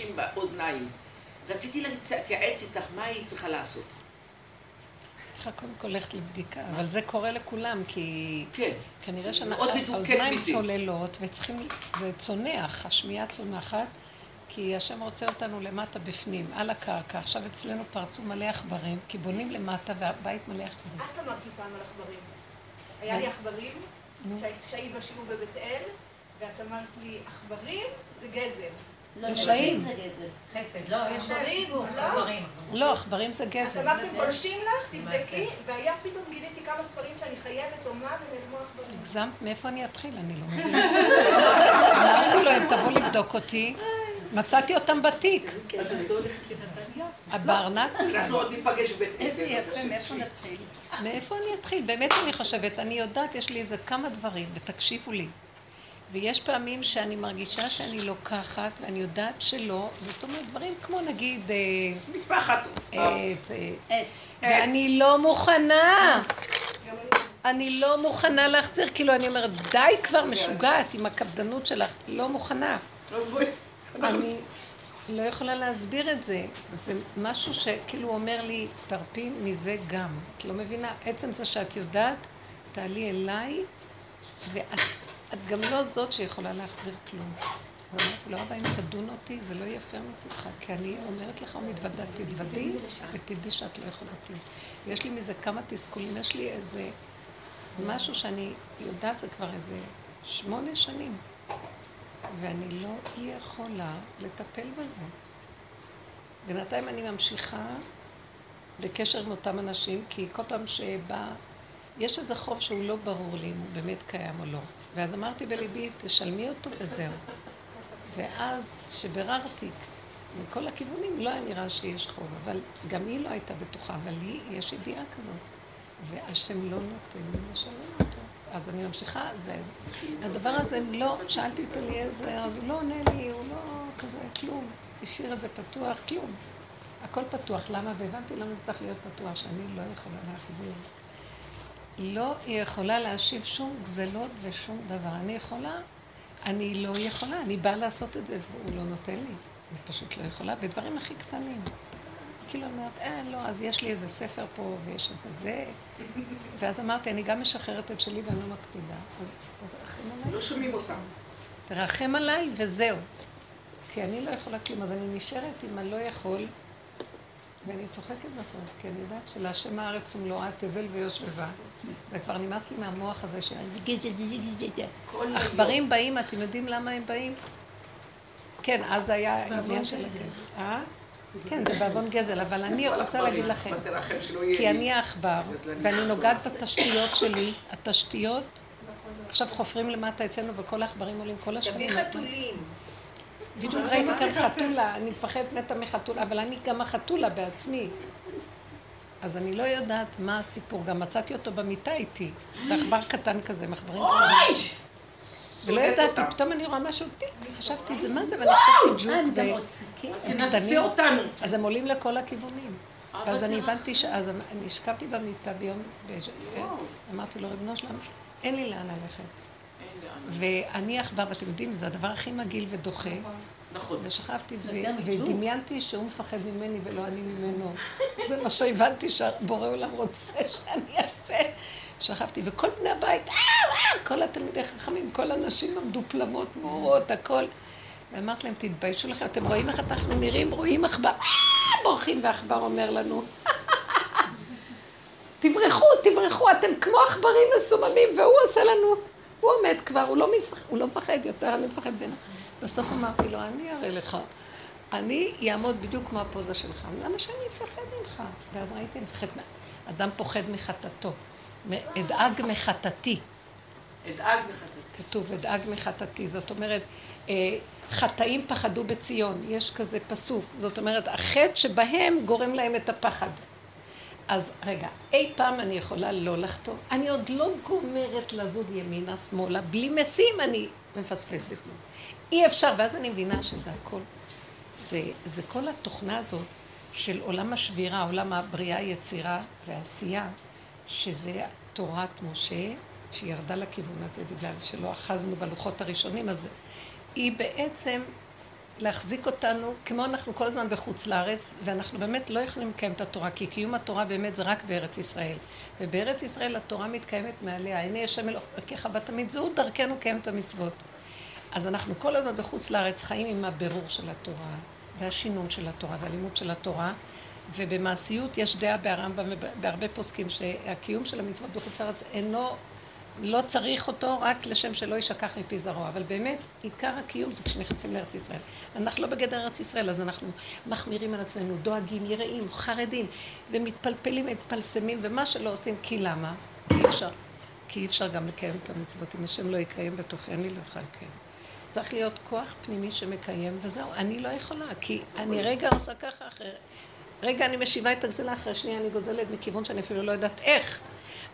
רעשים באוזניים. רציתי להתייעץ איתך מה היא צריכה לעשות. צריכה קודם כל ללכת לבדיקה, אבל זה קורה לכולם, כי כן. כנראה שהאוזניים. צוללות, וצריכים, זה צונח, השמיעה צונחת, כי השם רוצה אותנו למטה בפנים, על הקרקע. עכשיו אצלנו פרצו מלא עכברים, כי בונים למטה והבית מלא עכברים. את אמרת לי פעם על עכברים. היה לי עכברים, כשהיית בשיעור בבית אל, ואת אמרת לי, עכברים זה גזל. רשעים. זה גזל. חסד, לא, יש עכברים, לא? עכברים. לא, עכברים זה אז גזל. אמרתם פולשים לך, תבדקי, והיה פתאום גיליתי כמה ספרים שאני חייבת או מה, ונעלמו עכברים. הגזמת? מאיפה אני אתחיל? אני לא מבינה. אמרתי לו, אם תבוא לבדוק אותי, מצאתי אותם בתיק. אז לא. בארנק אולי. אנחנו עוד ניפגש בבית. איזה יפה. מאיפה נתחיל? מאיפה אני אתחיל? באמת אני חושבת, אני יודעת, יש לי איזה כמה דברים, ותקשיבו לי. ויש פעמים שאני מרגישה שאני לוקחת, ואני יודעת שלא, זאת אומרת, דברים כמו נגיד, אה, מטפחת. את, אה, עט. ואני לא מוכנה. אני לא מוכנה להחזיר, כאילו אני אומרת, די כבר משוגעת עם הקפדנות שלך, לא מוכנה. לא. אני לא יכולה להסביר את זה. זה משהו שכאילו אומר לי, תרפי מזה גם. את לא מבינה, עצם זה שאת יודעת, תעלי אליי, ואת את גם לא זאת שיכולה להחזיר כלום. ואמרתי לו, אבא, אם תדון אותי, זה לא פייר מצדך, כי אני אומרת לך ומתוודה, תתוודי, ותדעי שאת לא יכולה כלום. יש לי מזה כמה תסכולים, יש לי איזה משהו שאני יודעת, זה כבר איזה שמונה שנים. ואני לא יכולה לטפל בזה. בינתיים אני ממשיכה בקשר עם אותם אנשים, כי כל פעם שבא, יש איזה חוב שהוא לא ברור לי אם הוא באמת קיים או לא. ואז אמרתי בליבי, תשלמי אותו וזהו. ואז שביררתי מכל הכיוונים, לא היה נראה שיש חוב, אבל גם היא לא הייתה בטוחה, אבל לי יש ידיעה כזאת. והשם לא נותן לי לשלם אותו. אז אני ממשיכה, זה, זה. הדבר הזה לא, שאלתי את אליעזר, אז הוא לא עונה לי, הוא לא כזה, כלום. השאיר את זה פתוח, כלום. הכל פתוח, למה? והבנתי למה זה צריך להיות פתוח, שאני לא יכולה להחזיר. לא יכולה להשיב שום גזלות ושום דבר. אני יכולה, אני לא יכולה, אני באה לעשות את זה והוא לא נותן לי. אני פשוט לא יכולה, בדברים הכי קטנים. כאילו אומרת, אה, לא, אז יש לי איזה ספר פה ויש איזה זה. ואז אמרתי, אני גם משחררת את שלי ואני לא מקפידה. אז תרחם עליי. לא שומעים אותם. תרחם עליי וזהו. כי אני לא יכולה כלום, אז אני נשארת עם הלא יכול, ואני צוחקת בסוף, כי אני יודעת שלהשם הארץ ומלואה תבל ויושבבה, וכבר נמאס לי מהמוח הזה של עכברים באים, אתם יודעים למה הם באים? כן, אז היה עניין של הגזל. אה? כן, זה בעוון גזל, אבל אני רוצה להגיד לכם, כי. אני העכבר, ואני נוגעת בתשתיות שלי, התשתיות, עכשיו חופרים למטה אצלנו וכל העכברים עולים כל השנים. תביא חתולים. בדיוק ראיתי כאן חתולה, אני מפחדת מתה מחתולה, אבל אני גם החתולה בעצמי. אז אני לא יודעת מה הסיפור, גם מצאתי אותו במיטה איתי. זה עכבר קטן כזה, מחברים קטנים. ולא ידעתי. פתאום אני רואה משהו, טיק, חשבתי, זה מה זה? ואני חשבתי אה, ג'וק גם ו... מוצקים. תנסה קטנים. אותנו. אז הם עולים לכל הכיוונים. ואז אני. הבנתי ש... אז אני השכבתי במיטה ביום... אמרתי לו, ריבונו שלם, אין לי לאן ללכת. ואני עכבר, ואתם יודעים, זה הדבר הכי מגעיל ודוחה. נכון. ושכבתי. ודמיינתי שהוא מפחד ממני ולא אני ממנו. זה מה שהבנתי שהבורא עולם רוצה שאני אעשה. שכבתי, וכל בני הבית, אה, אה, כל התלמידי חכמים, כל הנשים המדופלמות, מורות, הכל. ואמרתי להם, תתביישו לכם, אתם רואים איך אנחנו נראים? רואים עכבר, אה, בורחים, והעכבר אומר לנו, תברחו, תברחו, אתם כמו עכברים מסוממים, והוא עושה לנו, הוא עומד כבר, הוא לא, לא מפחד יותר, אני מפחד ממנו. בסוף אמרתי לו, אני אראה לך, אני אעמוד בדיוק כמו הפוזה שלך, למה שאני אפחד ממך? ואז ראיתי, אני מפחד, אדם פוחד מחטאתו, אדאג מחטאתי, אדאג מחטאתי. כתוב, אדאג מחטאתי, זאת אומרת, אה, חטאים פחדו בציון, יש כזה פסוק, זאת אומרת, החטא שבהם גורם להם את הפחד. אז רגע, אי פעם אני יכולה לא לחתום? אני עוד לא גומרת לזוז ימינה, שמאלה, בלי משים אני מפספסת. אי אפשר, ואז אני מבינה שזה הכל. זה, זה כל התוכנה הזאת של עולם השבירה, עולם הבריאה, יצירה ועשייה, שזה תורת משה, שירדה לכיוון הזה בגלל שלא אחזנו בלוחות הראשונים, אז היא בעצם להחזיק אותנו, כמו אנחנו כל הזמן בחוץ לארץ, ואנחנו באמת לא יכולים לקיים את התורה, כי קיום התורה באמת זה רק בארץ ישראל. ובארץ ישראל התורה מתקיימת מעליה. הנה השם אלוקיך בתמיד, זהו דרכנו קיים את המצוות. אז אנחנו כל הזמן בחוץ לארץ חיים עם הבירור של התורה, והשינון של התורה, והלימוד של התורה, ובמעשיות יש דעה ברמב"ם ובהרבה פוסקים שהקיום של המצוות בחוץ לארץ אינו לא צריך אותו רק לשם שלא יישכח מפי זרוע, אבל באמת עיקר הקיום זה כשנכנסים לארץ ישראל. אנחנו לא בגדר ארץ ישראל, אז אנחנו מחמירים על עצמנו, דואגים, יראים, חרדים, ומתפלפלים, מתפלסמים, ומה שלא עושים, כי למה? כי אי אפשר. כי אי אפשר גם לקיים את המצוות. אם השם לא יקיים בתוכי, אני לא יכולה לקיים. צריך להיות כוח פנימי שמקיים, וזהו, אני לא יכולה, כי אני רגע עושה ככה אחרי... רגע אני משיבה את הגזלה, אחרי שנייה אני גוזלת מכיוון שאני אפילו לא יודעת איך.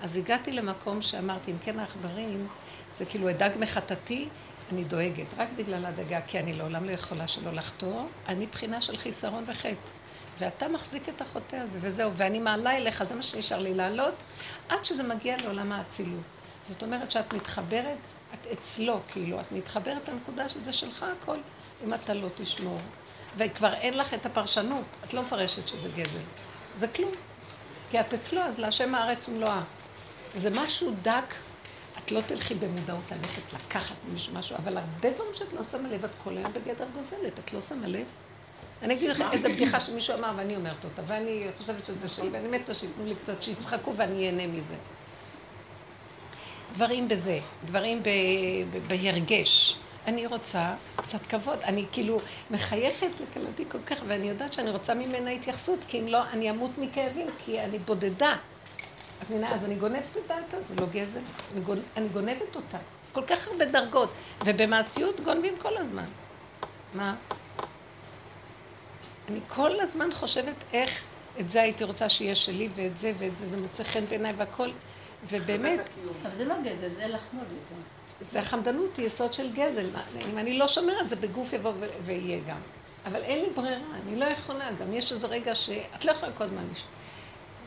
אז הגעתי למקום שאמרתי, אם כן העכברים, זה כאילו הדג מחטאתי, אני דואגת, רק בגלל הדגה, כי אני לעולם לא יכולה שלא לחטוא, אני בחינה של חיסרון וחטא. ואתה מחזיק את החוטא הזה, וזהו, ואני מעלה אליך, זה מה שנשאר לי לעלות, עד שזה מגיע לעולם האצילות. זאת אומרת שאת מתחברת, את אצלו, כאילו, את מתחברת לנקודה שזה שלך הכל, אם אתה לא תשמור. וכבר אין לך את הפרשנות, את לא מפרשת שזה גזל. זה כלום. כי את אצלו, אז להשם הארץ ומלואה. זה משהו דק, את לא תלכי במודעות ללכת לקחת ממישהו משהו, אבל הרבה דברים שאת לא שמה לב, את כל היום בגדר גוזלת, את לא שמה לב. אני אגיד לכם איזה בדיחה שמישהו אמר ואני אומרת אותה, ואני חושבת שזה שלי, ואני מתה שייתנו לי קצת, שיצחקו ואני אהנה מזה. דברים בזה, דברים ב, ב, בהרגש. אני רוצה קצת כבוד, אני כאילו מחייכת לכלתי כל כך, ואני יודעת שאני רוצה ממנה התייחסות, כי אם לא, אני אמות מכאבים, כי אני בודדה. אז מנה, אז אני גונבת את דעתה, זה לא גזל, אני, גונ... אני גונבת אותה. כל כך הרבה דרגות, ובמעשיות גונבים כל הזמן. מה? אני כל הזמן חושבת איך את זה הייתי רוצה שיהיה שלי, ואת זה ואת זה, זה מוצא חן בעיניי והכל, ובאמת... אבל זה לא גזל, זה לחמוד יותר. זה החמדנות היא יסוד של גזל. אם אני לא שומרת, זה בגוף יבוא ויהיה גם. אבל אין לי ברירה, אני לא יכולה. גם יש איזה רגע שאת לא יכולה כל הזמן לשמוע.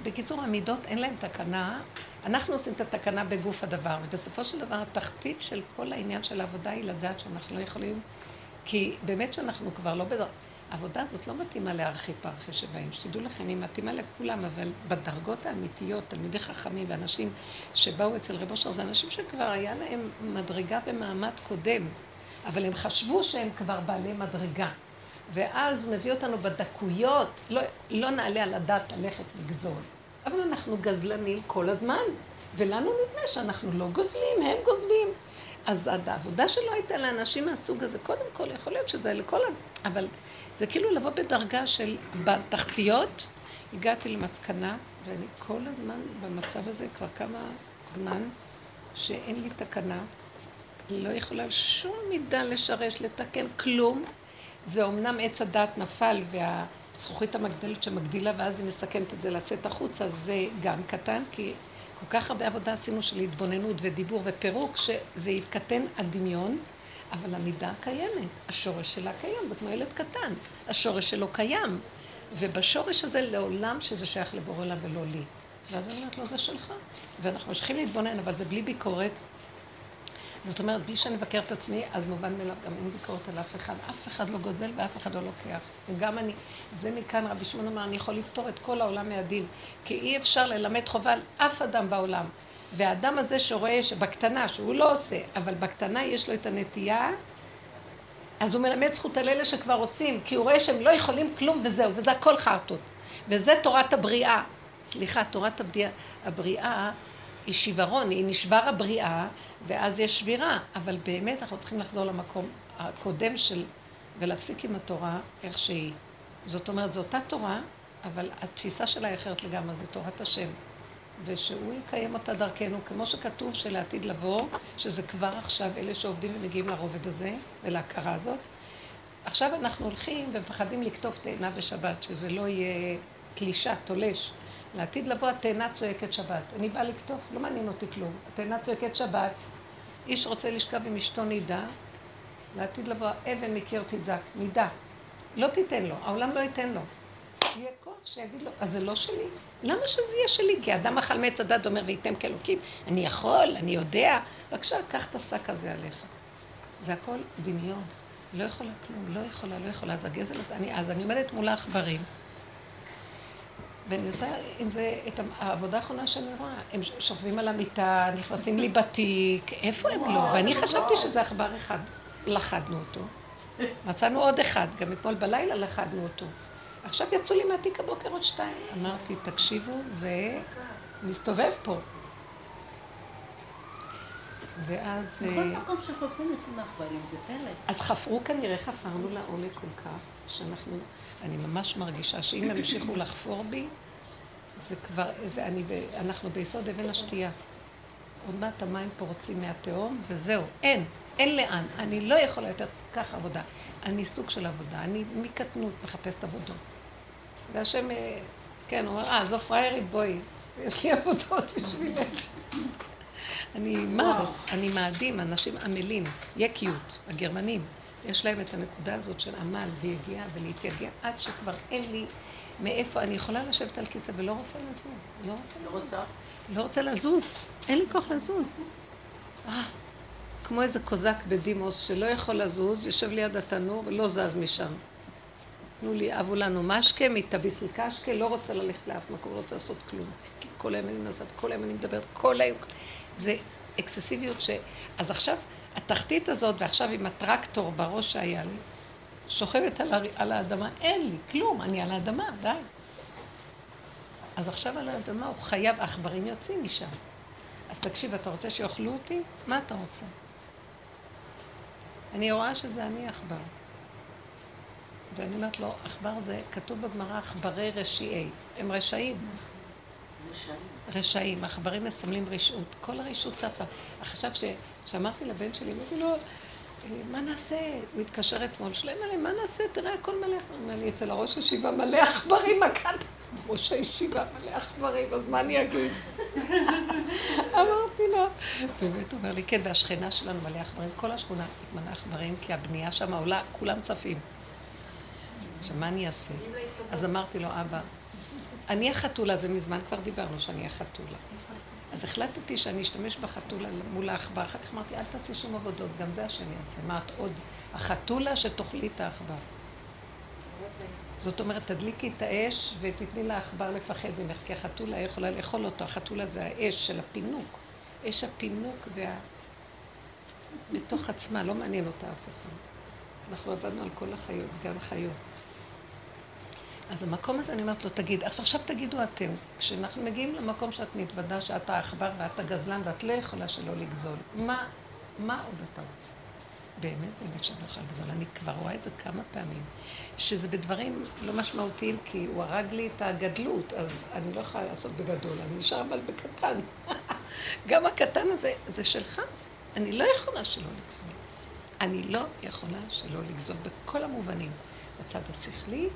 בקיצור, המידות אין להן תקנה, אנחנו עושים את התקנה בגוף הדבר, ובסופו של דבר התחתית של כל העניין של העבודה היא לדעת שאנחנו לא יכולים, כי באמת שאנחנו כבר לא בדרגה, העבודה הזאת לא מתאימה לארכי פרחי שבעים, שתדעו לכם, היא מתאימה לכולם, אבל בדרגות האמיתיות, תלמידי חכמים ואנשים שבאו אצל רב אושר, זה אנשים שכבר היה להם מדרגה ומעמד קודם, אבל הם חשבו שהם כבר בעלי מדרגה. ואז הוא מביא אותנו בדקויות, לא, לא נעלה על הדעת ללכת לגזול. אבל אנחנו גזלנים כל הזמן, ולנו נדמה שאנחנו לא גוזלים, הם גוזלים. אז העבודה שלו הייתה לאנשים מהסוג הזה, קודם כל, יכול להיות שזה לכל... אבל זה כאילו לבוא בדרגה של בתחתיות, הגעתי למסקנה, ואני כל הזמן במצב הזה כבר כמה זמן, שאין לי תקנה, לא יכולה שום מידה לשרש, לתקן כלום, זה אמנם עץ הדת נפל והזכוכית המגדלת שמגדילה ואז היא מסכנת את זה לצאת החוצה, זה גם קטן, כי כל כך הרבה עבודה עשינו של התבוננות ודיבור ופירוק, שזה יתקטן הדמיון, אבל המידה קיימת, השורש שלה קיים, זה כמו ילד קטן, השורש שלו קיים, ובשורש הזה לעולם שזה שייך לבורא עולם ולא לי. ואז אני אומרת לו, זה שלך. ואנחנו ממשיכים להתבונן, אבל זה בלי ביקורת, זאת אומרת, בלי שאני מבקר את עצמי, אז מובן מאליו גם אין ביקורת על אף אחד. אף אחד לא גוזל ואף אחד לא לוקח. וגם אני, זה מכאן רבי שמעון אמר, אני יכול לפתור את כל העולם מהדין. כי אי אפשר ללמד חובה על אף אדם בעולם. והאדם הזה שרואה שבקטנה, שהוא לא עושה, אבל בקטנה יש לו את הנטייה, אז הוא מלמד זכות על אלה שכבר עושים, כי הוא רואה שהם לא יכולים כלום וזהו, וזה הכל חרטות. וזה תורת הבריאה. סליחה, תורת הבריאה, הבריאה היא שיוורון, היא נשבר הבריאה, ואז יש שבירה. אבל באמת אנחנו צריכים לחזור למקום הקודם של... ולהפסיק עם התורה איך שהיא. זאת אומרת, זו אותה תורה, אבל התפיסה שלה היא אחרת לגמרי, זה תורת השם. ושהוא יקיים אותה דרכנו, כמו שכתוב שלעתיד לבוא, שזה כבר עכשיו אלה שעובדים ומגיעים לרובד הזה ולהכרה הזאת. עכשיו אנחנו הולכים ומפחדים לקטוף תאנה בשבת, שזה לא יהיה תלישה, תולש. לעתיד לבוא התאנה צועקת שבת. אני באה לקטוף, לא מעניין אותי כלום. התאנה צועקת שבת, איש רוצה לשכב עם אשתו נידה, לעתיד לבוא אבן מקיר תדזק, נידה. לא תיתן לו, העולם לא ייתן לו. יהיה כוח שיגיד לו, אז זה לא שלי. למה שזה יהיה שלי? כי אדם אכל מעץ הדת אומר וייתם כאלוקים. אני יכול, אני יודע. בבקשה, קח את השק הזה עליך. זה הכל דמיון. לא יכולה כלום, לא יכולה, לא יכולה. אז הגזל הזה, אני, אז אני עומדת מול העכברים, ואני עושה עם זה את העבודה האחרונה שאני רואה. הם שוכבים על המיטה, נכנסים לי בתיק, איפה הם לא? ואני חשבתי שזה עכבר אחד, לכדנו אותו. מצאנו עוד אחד, גם אתמול בלילה לכדנו אותו. עכשיו יצאו לי מהתיק הבוקר עוד שתיים. אמרתי, תקשיבו, זה מסתובב פה. ואז... בכל אה, מקום שחופרים יוצאים עכברים, זה פלא. אז חפרו כנראה, חפרנו לעומק כל כך, שאנחנו, אני ממש מרגישה שאם ימשיכו לחפור בי, זה כבר, זה, אני, אנחנו ביסוד אבן השתייה. עוד מעט המים פורצים מהתהום, וזהו, אין, אין לאן. אני לא יכולה יותר כך עבודה. אני סוג של עבודה, אני מקטנות מחפשת עבודות. והשם, אה, כן, הוא אומר, אה, זו פריירית, בואי, יש לי עבודות בשבילך. אני מרס, אני מאדים, אנשים עמלים, יקיות, הגרמנים, יש להם את הנקודה הזאת של עמל ויגיעה ולהתייגע עד שכבר אין לי מאיפה, אני יכולה לשבת על כיסא ולא רוצה לזוז, לא רוצה, לא רוצה? לא רוצה לזוז, אין לי כוח לזוז. אה, כמו איזה קוזק בדימוס שלא יכול לזוז, יושב ליד התנור ולא זז משם. תנו לי, אבו לנו משקה, מתביס לי קשקה, לא רוצה ללכת לאף מקום, לא רוצה לעשות כלום. כי כל היום אני נזת, כל היום אני מדברת, כל היום. זה אקססיביות ש... אז עכשיו, התחתית הזאת, ועכשיו עם הטרקטור בראש שהיה לי, שוכבת על, הר... על האדמה, אין לי כלום, אני על האדמה, די. אז עכשיו על האדמה הוא חייב, העכברים יוצאים משם. אז תקשיב, אתה רוצה שיאכלו אותי? מה אתה רוצה? אני רואה שזה אני עכבר. ואני אומרת לו, עכבר זה, כתוב בגמרא, עכברי רשעי. הם רשעים. רשעים. עכברים מסמלים רשעות. כל הרשעות צפה. עכשיו, כשאמרתי לבן שלי, אמרתי לו, "אה, מה נעשה? הוא התקשר אתמול, שלם עליהם, מה נעשה? תראה, הכל מלא עכברים. לי, אצל הראש הישיבה מלא עכברים, מכת ראש הישיבה מלא עכברים, אז מה אני אגיד? אמרתי לו. באמת, הוא אומר לי, כן, והשכנה שלנו מלא עכברים, כל השכונה התמנה עכברים, כי הבנייה שם עולה, כולם צפים. עכשיו, מה אני אעשה? אז אמרתי לו, אבא, אני החתולה, זה מזמן כבר דיברנו שאני החתולה. אז החלטתי שאני אשתמש בחתולה מול העכבר, אחר כך אמרתי, אל תעשי שום עבודות, גם זה השם יעשה. מה את עוד? החתולה שתאכלי את העכבר. זאת אומרת, תדליקי את האש ותתני לעכבר לפחד ממך, כי החתולה יכולה לאכול אותו. החתולה זה האש של הפינוק. אש הפינוק וה... בתוך עצמה, לא מעניין אותה אף אחד. אנחנו עבדנו על כל החיות, גם חיות. אז המקום הזה, אני אומרת לו, תגיד, אז עכשיו תגידו אתם, כשאנחנו מגיעים למקום שאת מתוודה שאת העכבר ואת הגזלן ואת לא יכולה שלא לגזול, מה, מה עוד אתה רוצה? באמת, באמת שאני לא יכולה לגזול. אני כבר רואה את זה כמה פעמים, שזה בדברים לא משמעותיים, כי הוא הרג לי את הגדלות, אז אני לא יכולה לעשות בגדול, אני נשאר אבל בקטן. גם הקטן הזה, זה שלך. אני לא יכולה שלא לגזול. אני לא יכולה שלא לגזול בכל המובנים. בצד השכלי,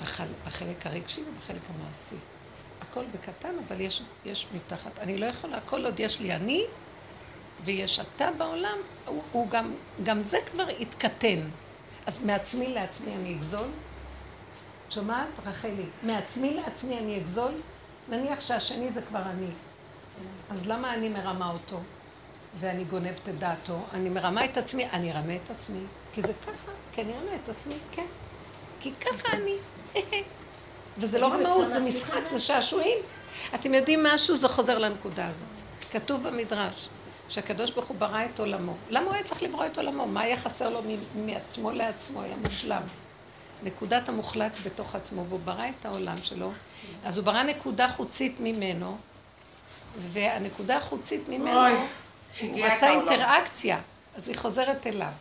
בחל, בחלק הרגשי ובחלק המעשי. הכל בקטן, אבל יש, יש מתחת. אני לא יכולה, כל עוד יש לי אני, ויש אתה בעולם, הוא, הוא גם, גם זה כבר התקטן. אז מעצמי לעצמי אני אגזול? את שומעת, רחלי? מעצמי לעצמי אני אגזול? נניח שהשני זה כבר אני. אז למה אני מרמה אותו? ואני גונבת את דעתו, אני מרמה את עצמי, אני ארמה את עצמי, כי זה ככה, כי אני ארמה את עצמי, כן. כי ככה אני. וזה לא רמאות, זה משחק, זה שעשועים. אתם יודעים משהו, זה חוזר לנקודה הזאת. כתוב במדרש, שהקדוש ברוך הוא ברא את עולמו. למה הוא היה צריך לברוא את עולמו? מה היה חסר לו מעצמו לעצמו? היה מושלם. נקודת המוחלט בתוך עצמו, והוא ברא את העולם שלו, אז הוא ברא נקודה חוצית ממנו, והנקודה החוצית ממנו, אוי, הוא רצה. אינטראקציה, אז היא חוזרת אליו.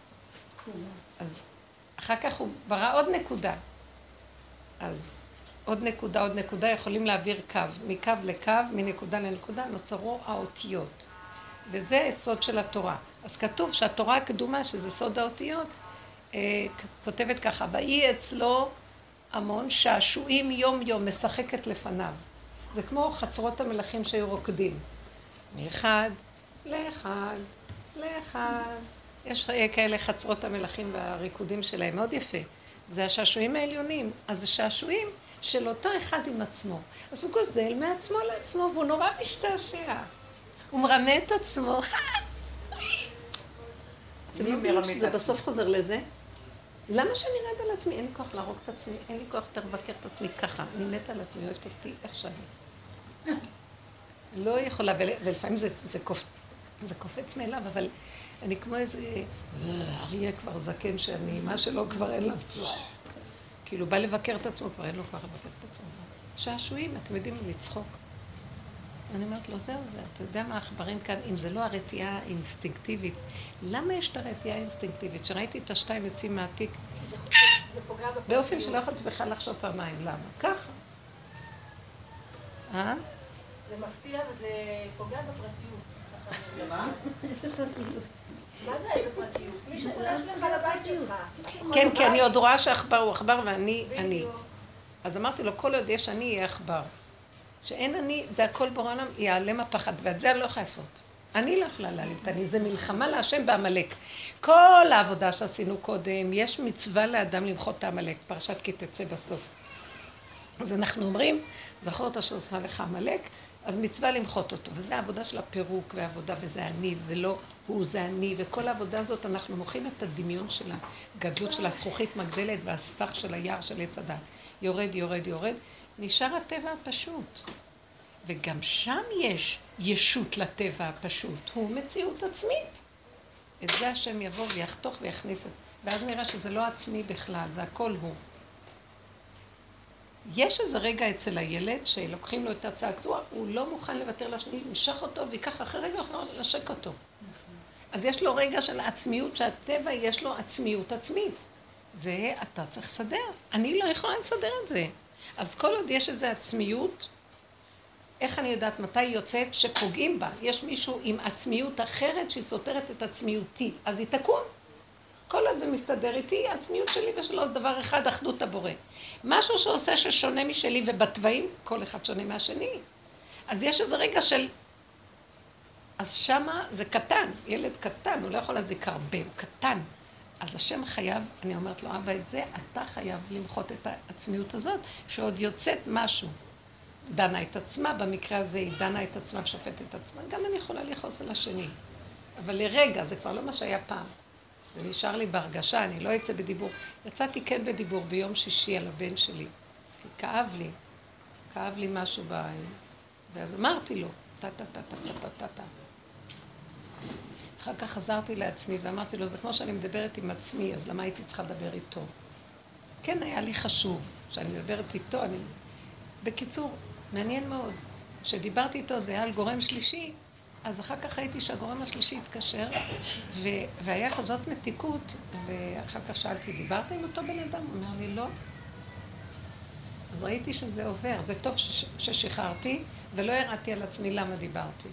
אז אחר כך הוא ברא עוד נקודה. אז עוד נקודה, עוד נקודה, יכולים להעביר קו. מקו לקו, מנקודה לנקודה, נוצרו האותיות. וזה היסוד של התורה. אז כתוב שהתורה הקדומה, שזה סוד האותיות, אה, כותבת ככה, ויהי אצלו המון שעשועים יום-יום, משחקת לפניו. זה כמו חצרות המלכים שהיו רוקדים. מאחד לאחד, לאחד. יש כאלה חצרות המלכים והריקודים שלהם, מאוד יפה. זה השעשועים העליונים. אז זה שעשועים של אותו אחד עם עצמו. אז הוא גוזל מעצמו לעצמו, והוא נורא משתעשע. הוא מרמה את עצמו. אתם לא מבינים שזה? בסוף חוזר לזה? למה שאני ארד על עצמי? אין לי כוח להרוג את עצמי, אין לי כוח יותר לבקר את עצמי ככה. אני מתה על עצמי, אוהבת אותי איך שאני. לא יכולה, ולפעמים זה, זה, קופ, זה קופץ מאליו, אבל אני כמו איזה אריה כבר זקן שאני, מה שלא כבר אין לה... כאילו, בא לבקר את עצמו, כבר אין לו כוח לבקר את עצמו. שעשועים, אתם יודעים, לצחוק. אני אומרת לו, זהו זה, אתה יודע מה העכברים כאן, אם זה לא הרתיעה האינסטינקטיבית, למה יש את הרתיעה האינסטינקטיבית? שראיתי את השתיים יוצאים מהתיק, באופן שלא יכולתי בכלל לחשוב פעמיים, למה? ככה. אה? זה מפתיע וזה פוגע בפרטיות. מה? איזה פרטיות? מה זה איזה פרטיות? מי שחולש לך לבית שלך. כן, כי אני עוד רואה שעכבר הוא עכבר ואני אני. אז אמרתי לו, כל עוד יש אני, יהיה עכבר. שאין אני, זה הכל בורא עולם, ייעלם הפחד, ואת זה אני לא יכולה לעשות. אני לא יכולה להעלים את אני, זה מלחמה להשם בעמלק. כל העבודה שעשינו קודם, יש מצווה לאדם למחות את העמלק, פרשת כי תצא בסוף. אז אנחנו אומרים, זכור את אשר עשה לך עמלק, אז מצווה למחות אותו, וזה העבודה של הפירוק והעבודה, וזה אני, וזה לא הוא, זה אני, וכל העבודה הזאת, אנחנו מוחים את הדמיון של הגדלות של הזכוכית מגדלת והספח של היער של עץ הדת. יורד, יורד, יורד, נשאר הטבע הפשוט. וגם שם יש ישות לטבע הפשוט, הוא מציאות עצמית. את זה השם יבוא ויחתוך ויכניס את... ואז נראה שזה לא עצמי בכלל, זה הכל הוא. יש איזה רגע אצל הילד שלוקחים לו את הצעצוע, הוא לא מוכן לוותר לשני, נמשך אותו ויקח אחרי רגע יכול לנשק אותו. אז יש לו רגע של עצמיות, שהטבע יש לו עצמיות עצמית. זה אתה צריך לסדר. אני לא יכולה לסדר את זה. אז כל עוד יש איזו עצמיות, איך אני יודעת מתי היא יוצאת שפוגעים בה? יש מישהו עם עצמיות אחרת שהיא סותרת את עצמיותי, אז היא תקום. כל עוד זה מסתדר איתי, העצמיות שלי ושלו זה דבר אחד, אחדות הבורא. משהו שעושה ששונה משלי ובתוואים, כל אחד שונה מהשני. אז יש איזה רגע של... אז שמה זה קטן, ילד קטן, הוא לא יכול להזיק הרבה, הוא קטן. אז השם חייב, אני אומרת לו, אבא, את זה אתה חייב למחות את העצמיות הזאת, שעוד יוצאת משהו. דנה את עצמה, במקרה הזה היא דנה את עצמה ושופטת את עצמה. גם אני יכולה לכעוס על השני. אבל לרגע, זה כבר לא מה שהיה פעם. זה נשאר לי בהרגשה, אני לא אצא בדיבור. יצאתי כן בדיבור ביום שישי על הבן שלי, כי כאב לי, כאב לי משהו בעין. ואז אמרתי לו, טה-טה-טה-טה-טה-טה. אחר כך חזרתי לעצמי ואמרתי לו, זה כמו שאני מדברת עם עצמי, אז למה הייתי צריכה לדבר איתו? כן, היה לי חשוב שאני מדברת איתו, אני... בקיצור, מעניין מאוד. כשדיברתי איתו זה היה על גורם שלישי, אז אחר כך ראיתי שהגורם השלישי התקשר, ו... והיה כזאת מתיקות, ואחר כך שאלתי, דיברת עם אותו בן אדם? הוא אומר לי, לא. אז ראיתי שזה עובר, זה טוב ש... ששחררתי, ולא ירדתי על עצמי למה דיברתי.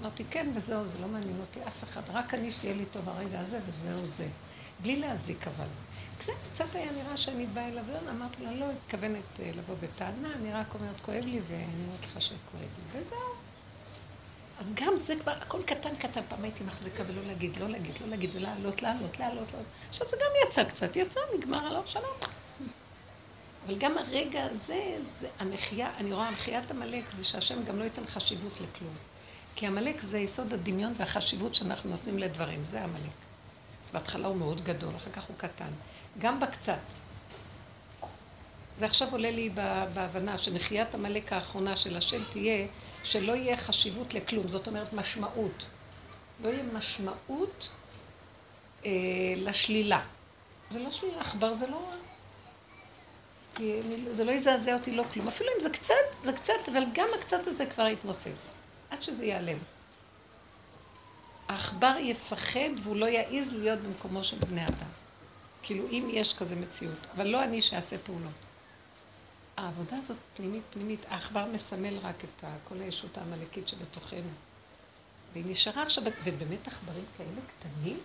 אמרתי, כן, וזהו, זה לא מעניין אותי אף אחד, רק אני שיהיה לי טוב הרגע הזה, וזהו זה. בלי להזיק אבל. קצת, קצת היה נראה שאני באה אליו, אמרתי לו, לא מתכוונת אה, לבוא בטענה, אני רק אומרת, כואב לי, ואני אומרת לך שכואב לי, וזהו. אז גם זה כבר, הכל קטן קטן, פעם הייתי מחזיקה ולא להגיד, לא להגיד, לא להגיד, ולעלות, לעלות, לעלות, לעלות. עכשיו זה גם יצא קצת, יצא, נגמר, הלוך, שלום. אבל גם הרגע הזה, זה המחיה, אני רואה, מחיית עמלק זה שהשם גם לא ייתן חשיבות לכלום. כי עמלק זה יסוד הדמיון והחשיבות שאנחנו נותנים לדברים, זה עמלק. אז בהתחלה הוא מאוד גדול, אחר כך הוא קטן. גם בקצת. זה עכשיו עולה לי בהבנה שמחיית עמלק האחרונה של השם תהיה שלא יהיה חשיבות לכלום, זאת אומרת משמעות. לא יהיה משמעות אה, לשלילה. זה לא שלילה, עכבר זה לא... כי זה לא יזעזע אותי לא כלום. אפילו אם זה קצת, זה קצת, אבל גם הקצת הזה כבר יתמוסס. עד שזה ייעלם. העכבר יפחד והוא לא יעז להיות במקומו של בני אדם. כאילו, אם יש כזה מציאות. אבל לא אני שאעשה פעולות. העבודה הזאת פנימית פנימית, העכבר מסמל רק את כל הישות העמלקית שבתוכנו. והיא נשארה עכשיו, ובאמת עכברים כאלה קטנים,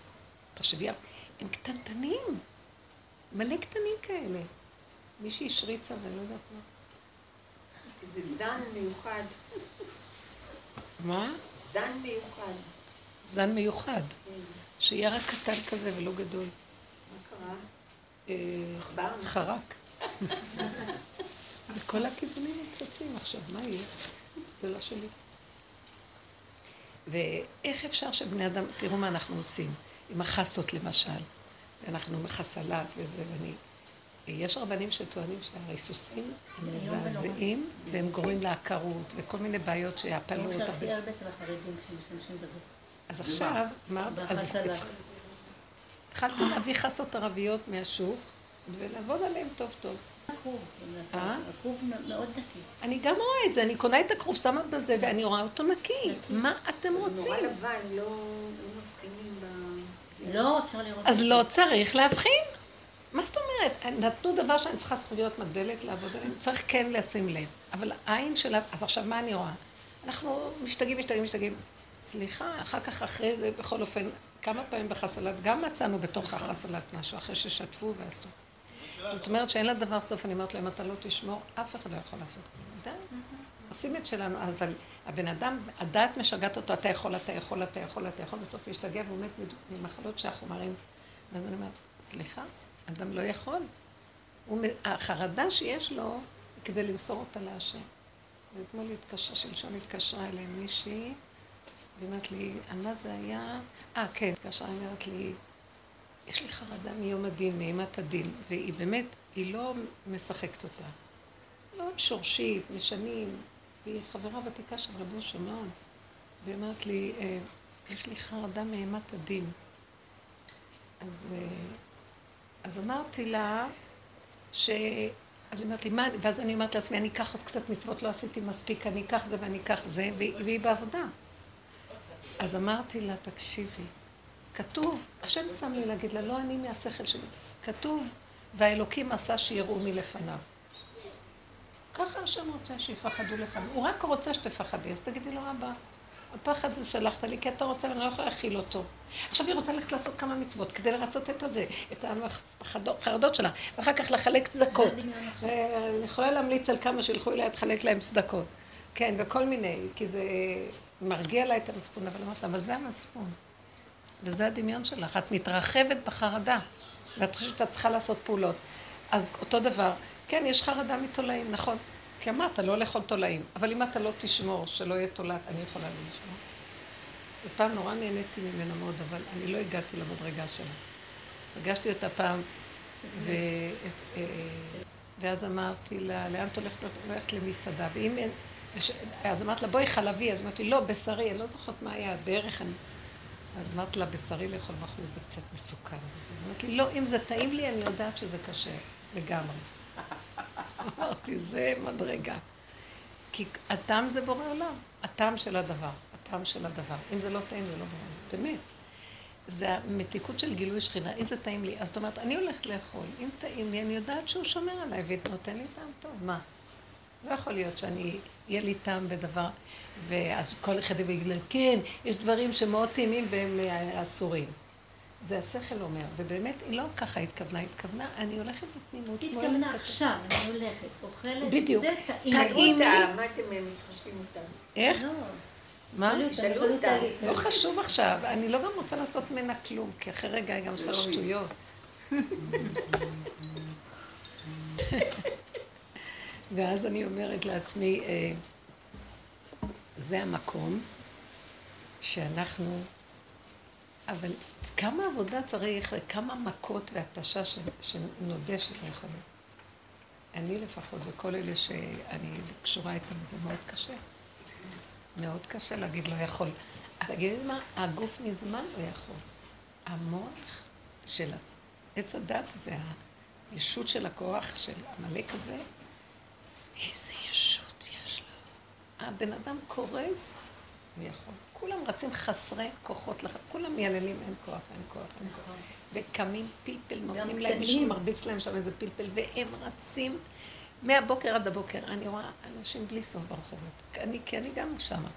תחשבי, הם קטנטנים, מלא קטנים כאלה. מישהי השריצה ואני לא יודעת מה. זה זן מיוחד. מה? זן מיוחד. זן מיוחד. כן. שיהיה רק קטן כזה ולא גדול. מה קרה? אה, חרק. בכל הכיוונים מצצים עכשיו, מה יהיה? זה לא שלי. ואיך אפשר שבני אדם, תראו מה אנחנו עושים, עם החסות למשל. ואנחנו מחסלת וזה, ואני... יש רבנים שטוענים שהריסוסים הם מזעזעים, והם גורמים לעקרות, וכל מיני בעיות שיעפלו אותם. הכי הרבה אצל החרדים כשמשתמשים בזה. אז עכשיו, מה? אז התחלתי להביא חסות ערביות מהשוק, ולעבוד עליהן טוב טוב. אה? הכרוב מאוד נקי. אני גם רואה את זה, אני קונה את הכרוב, שמה בזה, ואני רואה אותו נקי. מה אתם רוצים? נורא לבן, לא, לא מבחינים ב... לא, אפשר לראות. אז לא צריך להבחין. מה זאת אומרת? נתנו דבר שאני צריכה זכויות מגדלת לעבוד עליהם, צריך כן לשים לב. אבל העין שלה, אז עכשיו מה אני רואה? אנחנו משתגעים, משתגעים, משתגעים. סליחה, אחר כך אחרי זה, בכל אופן, כמה פעמים בחסלת, גם מצאנו בתוך החסלת משהו, אחרי ששטפו ועשו. זאת אומרת שאין לה דבר סוף, אני אומרת להם, אתה לא תשמור, אף אחד לא יכול לעשות די. עושים את שלנו, אבל הבן אדם, הדעת משגעת אותו, אתה יכול, אתה יכול, אתה יכול, אתה יכול, בסוף להשתגע והוא מת ממחלות שהחומרים. ואז אני אומרת, סליחה, אדם לא יכול. החרדה שיש לו, כדי למסור אותה להשם. ואתמול התקשרה, שלשום התקשרה אליהם מישהי, והיא אומרת לי, על מה זה היה? אה, כן, התקשרה, היא אומרת לי, יש לי חרדה מיום הדין, מאימת הדין, והיא באמת, היא לא משחקת אותה. מאוד שורשית, משנים, והיא חברה ותיקה של רבו אושר והיא אומרת לי, אה, יש לי חרדה מאימת הדין. אז, אה, אז אמרתי לה, ש... אז היא אומרת לי, מה, ואז אני אומרת לעצמי, אני אקח עוד קצת מצוות, לא עשיתי מספיק, אני אקח זה ואני אקח זה, והיא, והיא בעבודה. אז אמרתי לה, תקשיבי, כתוב, השם שם לי להגיד לה, לא אני מהשכל שלי, כתוב, והאלוקים עשה שיראו מלפניו. ככה השם רוצה שיפחדו לפניו. הוא רק רוצה שתפחדי, אז תגידי לו, אבא, הפחד הזה שלחת לי, כי אתה רוצה ואני לא יכולה להכיל אותו. עכשיו היא רוצה ללכת לעשות כמה מצוות כדי לרצות את הזה, את החרדות שלה, ואחר כך לחלק צדקות. אני יכולה להמליץ על כמה שילכו אליה לחלק להם צדקות. כן, וכל מיני, כי זה מרגיע לה את המצפון, אבל אמרת, אבל זה המצפון. וזה הדמיון שלך. את מתרחבת בחרדה, ואת חושבת שאת צריכה לעשות פעולות. אז אותו דבר, כן, יש חרדה מתולעים, נכון. כי אמרת, לא לאכול תולעים. אבל אם אתה לא תשמור, שלא יהיה תולעת, אני יכולה לא לשמור. ופעם נורא נהניתי ממנו מאוד, אבל אני לא הגעתי למדרגה שלה. פגשתי אותה פעם, ו... אה, ואז אמרתי לה, לאן את הולכת? הולכת למסעדה, ואם אין... אז אמרת לה, בואי חלבי, אז אמרתי, לא, בשרי, אני לא זוכרת מה היה, בערך אני... אז אמרתי לה, בשרי לאכול בחוץ זה קצת מסוכן. אז אמרתי לא, אם זה טעים לי, אני יודעת שזה קשה, לגמרי. אמרתי, זה מדרגה. כי הטעם זה בורא עולם, הטעם של הדבר, הטעם של הדבר. אם זה לא טעים, זה לא בורא עולם, באמת. זה המתיקות של גילוי שכינה. אם זה טעים לי, אז זאת אומרת, אני הולכת לאכול. אם טעים לי, אני יודעת שהוא שומר עליי ונותן לי טעם טוב. מה? לא יכול להיות שאני, יהיה לי טעם בדבר, ואז כל אחד יגיד כן, יש דברים שמאוד טעימים והם אה, אסורים. זה השכל אומר, ובאמת היא לא ככה התכוונה, התכוונה, אני הולכת בתמימות. היא התכוונה עכשיו, אני הולכת, אוכלת, בדיוק. זה טעים. טעים לי. מה אתם מתחשבים אותם? איך? לא. מה? תשאלו אותם. לא חשוב עכשיו, אני לא גם רוצה לעשות ממנה כלום, כי אחרי רגע היא גם עושה שטויות. ואז אני אומרת לעצמי, אה, זה המקום שאנחנו, אבל כמה עבודה צריך וכמה מכות והתשה שנודה שלא יכולים. אני לפחות, וכל אלה שאני קשורה איתם, זה מאוד קשה. מאוד קשה להגיד לא יכול. אז תגידי מה, הגוף מזמן לא יכול. המוח של עץ הדת זה הישות של הכוח של עמלק הזה, איזה ישות יש לו. הבן אדם קורס, הוא יכול. כולם רצים חסרי כוחות, לח... כולם מייללים, אין כוח, אין כוח, אין כוח. וקמים פלפל, נותנים להם, מישהו מרביץ להם שם איזה פלפל, והם רצים מהבוקר עד הבוקר. אני רואה אנשים בלי סוף ברחובות. אני, כי אני גם שמה.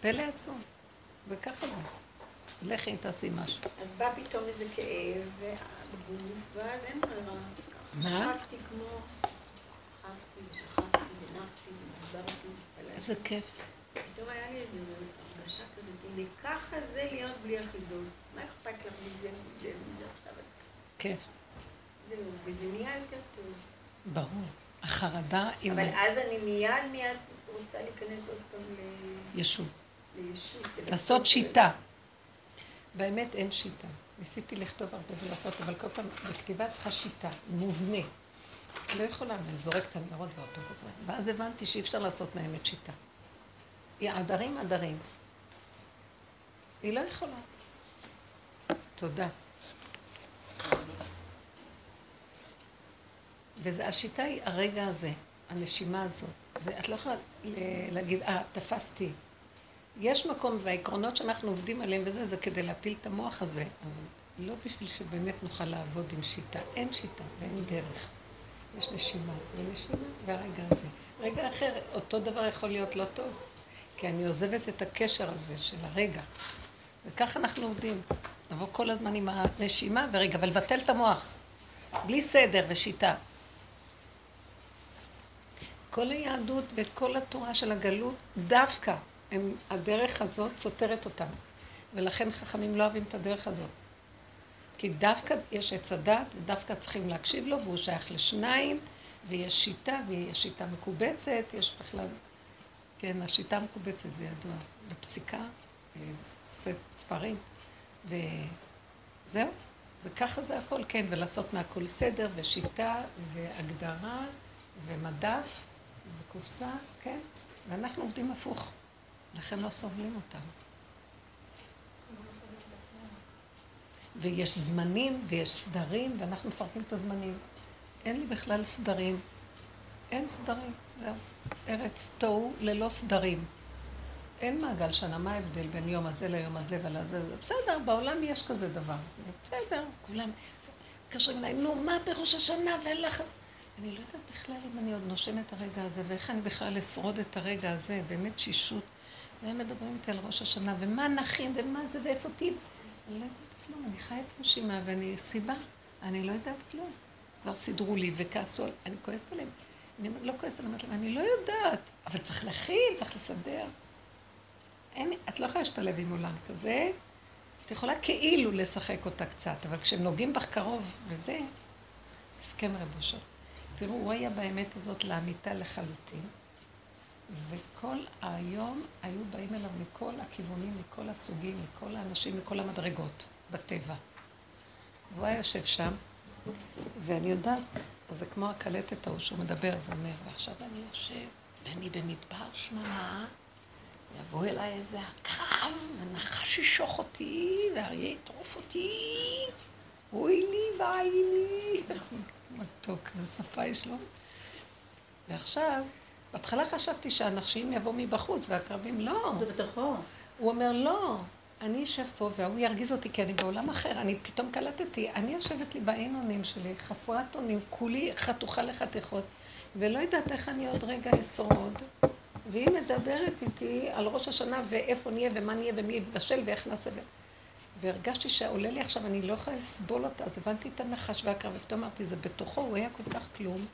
פלא עצום. וככה זה. לכי תעשי משהו. אז בא פתאום איזה כאב בגוף, ואז אין ברירה. מה? שכבתי כמו... שכבתי ושכבתי ונחתי וחזרתי. איזה כיף. פתאום היה לי איזו הרגשה כזאת, הנה ככה זה להיות בלי אחיזות. מה אכפת לך מזה, מזה, מזה עכשיו? כיף. זהו, וזה נהיה יותר טוב. ברור. החרדה עם... אבל אז אני מיד מיד רוצה להיכנס עוד פעם ל... ישות. לישות. לעשות שיטה. באמת אין שיטה. ניסיתי לכתוב הרבה ולעשות, אבל כל פעם בכתיבה צריכה שיטה, מובנה. לא יכולה, אני זורקת את הניירות והאוטובוס. ואז הבנתי שאי אפשר לעשות מהאמת שיטה. היא עדרים עדרים. היא לא יכולה. תודה. והשיטה היא הרגע הזה, הנשימה הזאת. ואת לא יכולה להגיד, אה, תפסתי. יש מקום, והעקרונות שאנחנו עובדים עליהם וזה, זה כדי להפיל את המוח הזה. אבל לא בשביל שבאמת נוכל לעבוד עם שיטה. אין שיטה ואין דרך. יש נשימה, ונשימה, והרגע הזה. רגע אחר, אותו דבר יכול להיות לא טוב. כי אני עוזבת את הקשר הזה של הרגע. וככה אנחנו עובדים. נבוא כל הזמן עם הנשימה ורגע, ולבטל את המוח. בלי סדר ושיטה. כל היהדות וכל התורה של הגלות, דווקא הם, הדרך הזאת סותרת אותם. ולכן חכמים לא אוהבים את הדרך הזאת. כי דווקא יש עץ הדת, ודווקא צריכים להקשיב לו, והוא שייך לשניים, ויש שיטה, ויש שיטה מקובצת, יש בכלל... כן, השיטה המקובצת זה ידוע. בפסיקה, סט ספרים, וזהו. וככה זה הכל, כן, ולעשות מהכל סדר, ושיטה, והגדרה, ומדף, וקופסה, כן? ואנחנו עובדים הפוך. לכן לא סובלים אותם. ויש זמנים ויש סדרים, ואנחנו מפרקים את הזמנים. אין לי בכלל סדרים. אין סדרים, זהו. ארץ תוהו ללא סדרים. אין מעגל שנה, מה ההבדל בין יום הזה ליום הזה ולזה? זה בסדר, בעולם יש כזה דבר. זה בסדר, כולם מתקשרים אליי, נו, מה בראש השנה ולחץ? אני לא יודעת בכלל אם אני עוד נושמת את הרגע הזה, ואיך אני בכלל אשרוד את הרגע הזה, באמת שישות. והם מדברים איתי על ראש השנה, ומה נכין, ומה זה, ואיפה תהיי. אני לא יודעת כלום, אני חיה את נשימה, ואני סיבה, אני לא יודעת כלום. כבר סידרו לי וכעסו, אני כועסת עליהם. אני לא כועסת עליהם, אני לא יודעת, אבל צריך להכין, צריך לסדר. אין, את לא יכולה להשתלב עם עולם כזה, את יכולה כאילו לשחק אותה קצת, אבל כשהם נוגעים בך קרוב וזה, מסכן רב אושר. תראו, הוא היה באמת הזאת לאמיתה לחלוטין, וכל היום היו באים אליו מכל הכיוונים, מכל הסוגים, מכל האנשים, מכל המדרגות בטבע. והוא היה יושב שם, ואני יודעת, זה כמו הקלטת ההוא שהוא מדבר ואומר, ועכשיו אני יושב, ואני במדבר שממה, יבוא אליי איזה עקב, ונחש ישוך אותי, ואריה יטרוף אותי, אוי לי ואי לי. מתוק, איזה שפה יש לו. ועכשיו, בהתחלה חשבתי שהנשים יבואו מבחוץ והקרבים לא. זה בתוכו. הוא אומר, לא, אני אשב פה והוא ירגיז אותי כי אני בעולם אחר. אני פתאום קלטתי, אני יושבת לי באין אונים שלי, חסרת אונים, כולי חתוכה לחתיכות, ולא יודעת איך אני עוד רגע אשרוד. והיא מדברת איתי על ראש השנה ואיפה נהיה ומה נהיה ומי יבשל ואיך נעשה. ו... והרגשתי שעולה לי עכשיו, אני לא יכולה לסבול אותה, אז הבנתי את הנחש והקרב, ופתאום אמרתי, זה בתוכו, הוא היה כל כך כלום.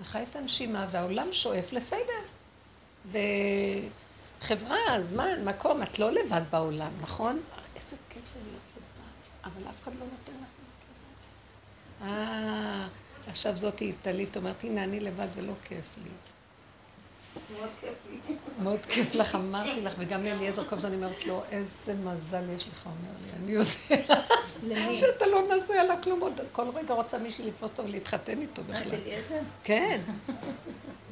וחי את הנשימה, והעולם שואף לסדר. וחברה, זמן, מקום, את לא לבד בעולם, נכון? איזה כיף זה להיות לבד, אבל אף אחד לא נותן לך להיות לבד. אה, עכשיו זאתי טלית אומרת, הנה, אני לבד ולא כיף לי. מאוד כיף לי. מאוד כיף לך, אמרתי לך, וגם לאליעזר כל הזמן אומרת לו, איזה מזל יש לך, אומר לי, אני יודע. שאתה לא נעשה עליו כלום עוד, כל רגע רוצה מישהי לתפוס אותו ולהתחתן איתו בכלל. כן.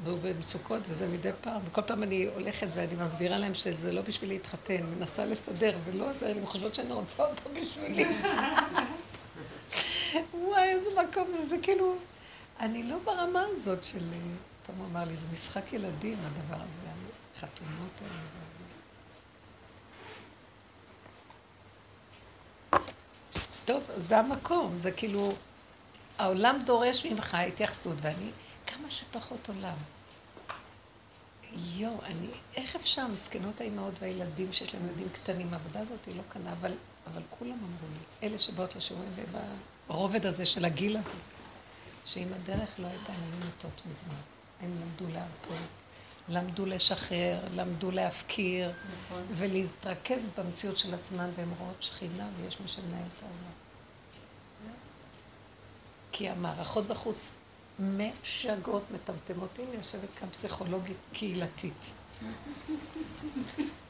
והוא במצוקות וזה מדי פעם, וכל פעם אני הולכת ואני מסבירה להם שזה לא בשביל להתחתן, מנסה לסדר, ולא עוזר לי, חושבות שאני רוצה אותו בשבילי. וואי, איזה מקום זה, זה כאילו... אני לא ברמה הזאת של... פעם הוא אמר לי, זה משחק ילדים הדבר הזה, החתונות האלה. טוב, זה המקום, זה כאילו, העולם דורש ממך התייחסות, ואני, כמה שפחות עולם. יואו, אני, איך אפשר, מסכנות האימהות והילדים שיש להם ילדים קטנים, העבודה הזאת היא לא קנה, אבל, אבל כולם אמרו לי, אלה שבאות לשיעורים וברובד הזה של הגיל הזה, שאם הדרך לא הייתה, הם היו מתות מזמן. הם למדו להרפות, למדו לשחרר, למדו להפקיר, נכון. ולהתרכז במציאות של עצמן, והן רואות שכינה ויש מי שמנהל את העולם. כי המערכות בחוץ משגעות, מטמטמות. הנה יושבת כאן פסיכולוגית קהילתית.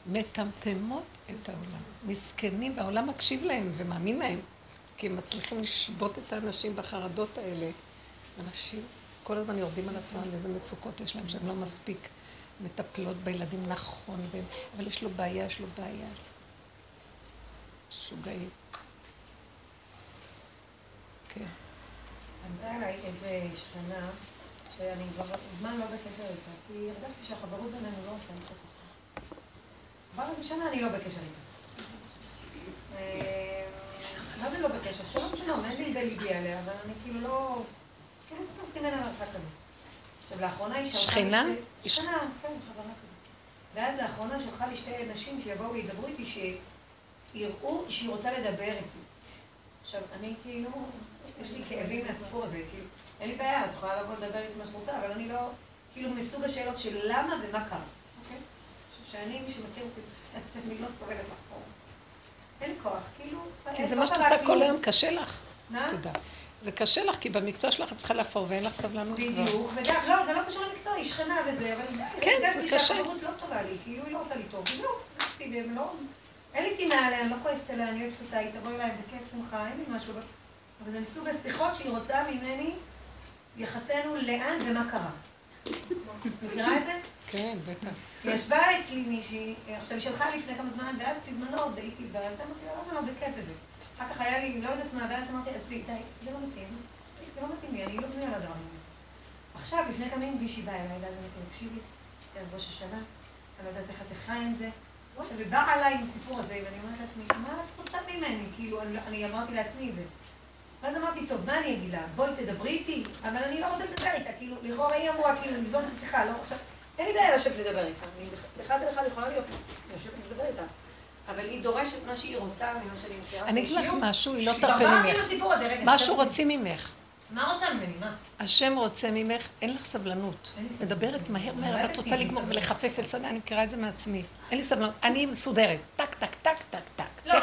מטמטמות את העולם. מסכנים, והעולם מקשיב להם ומאמין להם. כי הם מצליחים לשבות את האנשים בחרדות האלה. אנשים כל הזמן יורדים על עצמם איזה מצוקות יש להם שהן לא מספיק מטפלות בילדים נכון, והם, אבל יש לו בעיה, יש לו בעיה. משוגעים. כן. פנתה אליי איזה שכנה, שאני כבר זמן לא בקשר איתה, כי הרגשתי שהחברות בינינו לא עושה ככה. כבר איזה שנה אני לא בקשר איתה. אה, מה זה לא בקשר? שלום שלום, אין לי בליבי עליה, אבל אני כאילו לא... כאילו תפסתי ממנה מרחק כזה. עכשיו, לאחרונה היא שלחה... שכנה? שכנה, כן, חברה כזאת. ואז לאחרונה שלחה לי שתי נשים שיבואו וידברו איתי, שיראו שהיא רוצה לדבר איתי. עכשיו, אני כאילו, יש לי כאבים מהסיפור הזה, כאילו, אין לי בעיה, את יכולה לבוא לדבר איתי מה שאת רוצה, אבל אני לא, כאילו, מסוג השאלות של למה ומה קרה, אוקיי? שאני, מי שמכיר אותי, זה שאני לא סובלת לחקור. אין לי כוח, כאילו... כי זה לא מה שאת עושה. כל היום, קשה לך. מה? תודה. זה קשה לך, כי במקצוע שלך את צריכה לחפור ואין לך סבלנות כבר. בדיוק, וגם, לא, זה לא קשור למקצוע, היא שכנה וזה, אבל כן, הרגשתי זה קשה. שהחברות לא טובה לי, כאילו היא לא עושה לי טוב, וזהו, סליחתי, והם לא... אין לי טינה עליה, אני לא כועסת עליה, אני אוהבת אותה, היא תבוא אליי בכיף שמחה, אין לי משהו, אבל זה מסוג השיחות שהיא רוצה ממני, יחסינו לאן ומה קרה. מכירה את זה? כן, בטח. ישבה אצלי מישהי, עכשיו היא שלחה לי לפני כמה זמן, ואז בזמנו עוד הייתי, ואז אמרתי לה, למה לא בכיף בזה? אחר כך היה לי, לא יודעת מה, ואז אמרתי, עזבי, די, זה לא מתאים, מספיק, זה לא מתאים לי, אני לא בנויה לדבר הזה. עכשיו, לפני כמה ימים מישהי באה אליי, ואז אמרתי, תקשיבי, ערב ראש השנה, אני לא יודעת איך את חיה עם זה. ובאה עליי עם הסיפור הזה, ואני אומרת לעצמי, מה את רוצה ממני? כאילו, אני אמרתי לעצמי את זה. ואז אמרתי, טוב, מה אני אגיד לה? בואי תדברי איתי, אבל אני לא רוצה לדבר איתה, כאילו, לכאורה היא אמורה כאילו ליזום את השיחה, לא עכשיו, אין לי בעיה לשבת לדבר איתה, אני אחד לאחד יכולה להיות, לשבת לדבר איתה, אבל היא דורשת מה שהיא רוצה ממה שאני מכירה. אני אגיד לך. משהו, היא לא תרפה ממך. רגע. משהו. רוצים ממך. מה רוצה ממני, מה? השם רוצה ממך, אין לך סבלנות. מדברת מהר מהר, ואת רוצה לגמור. ולחפף ולסדר, אני מכירה את זה מעצמי. אין לי סבלנות. אני מסודרת. טק, טק, טק,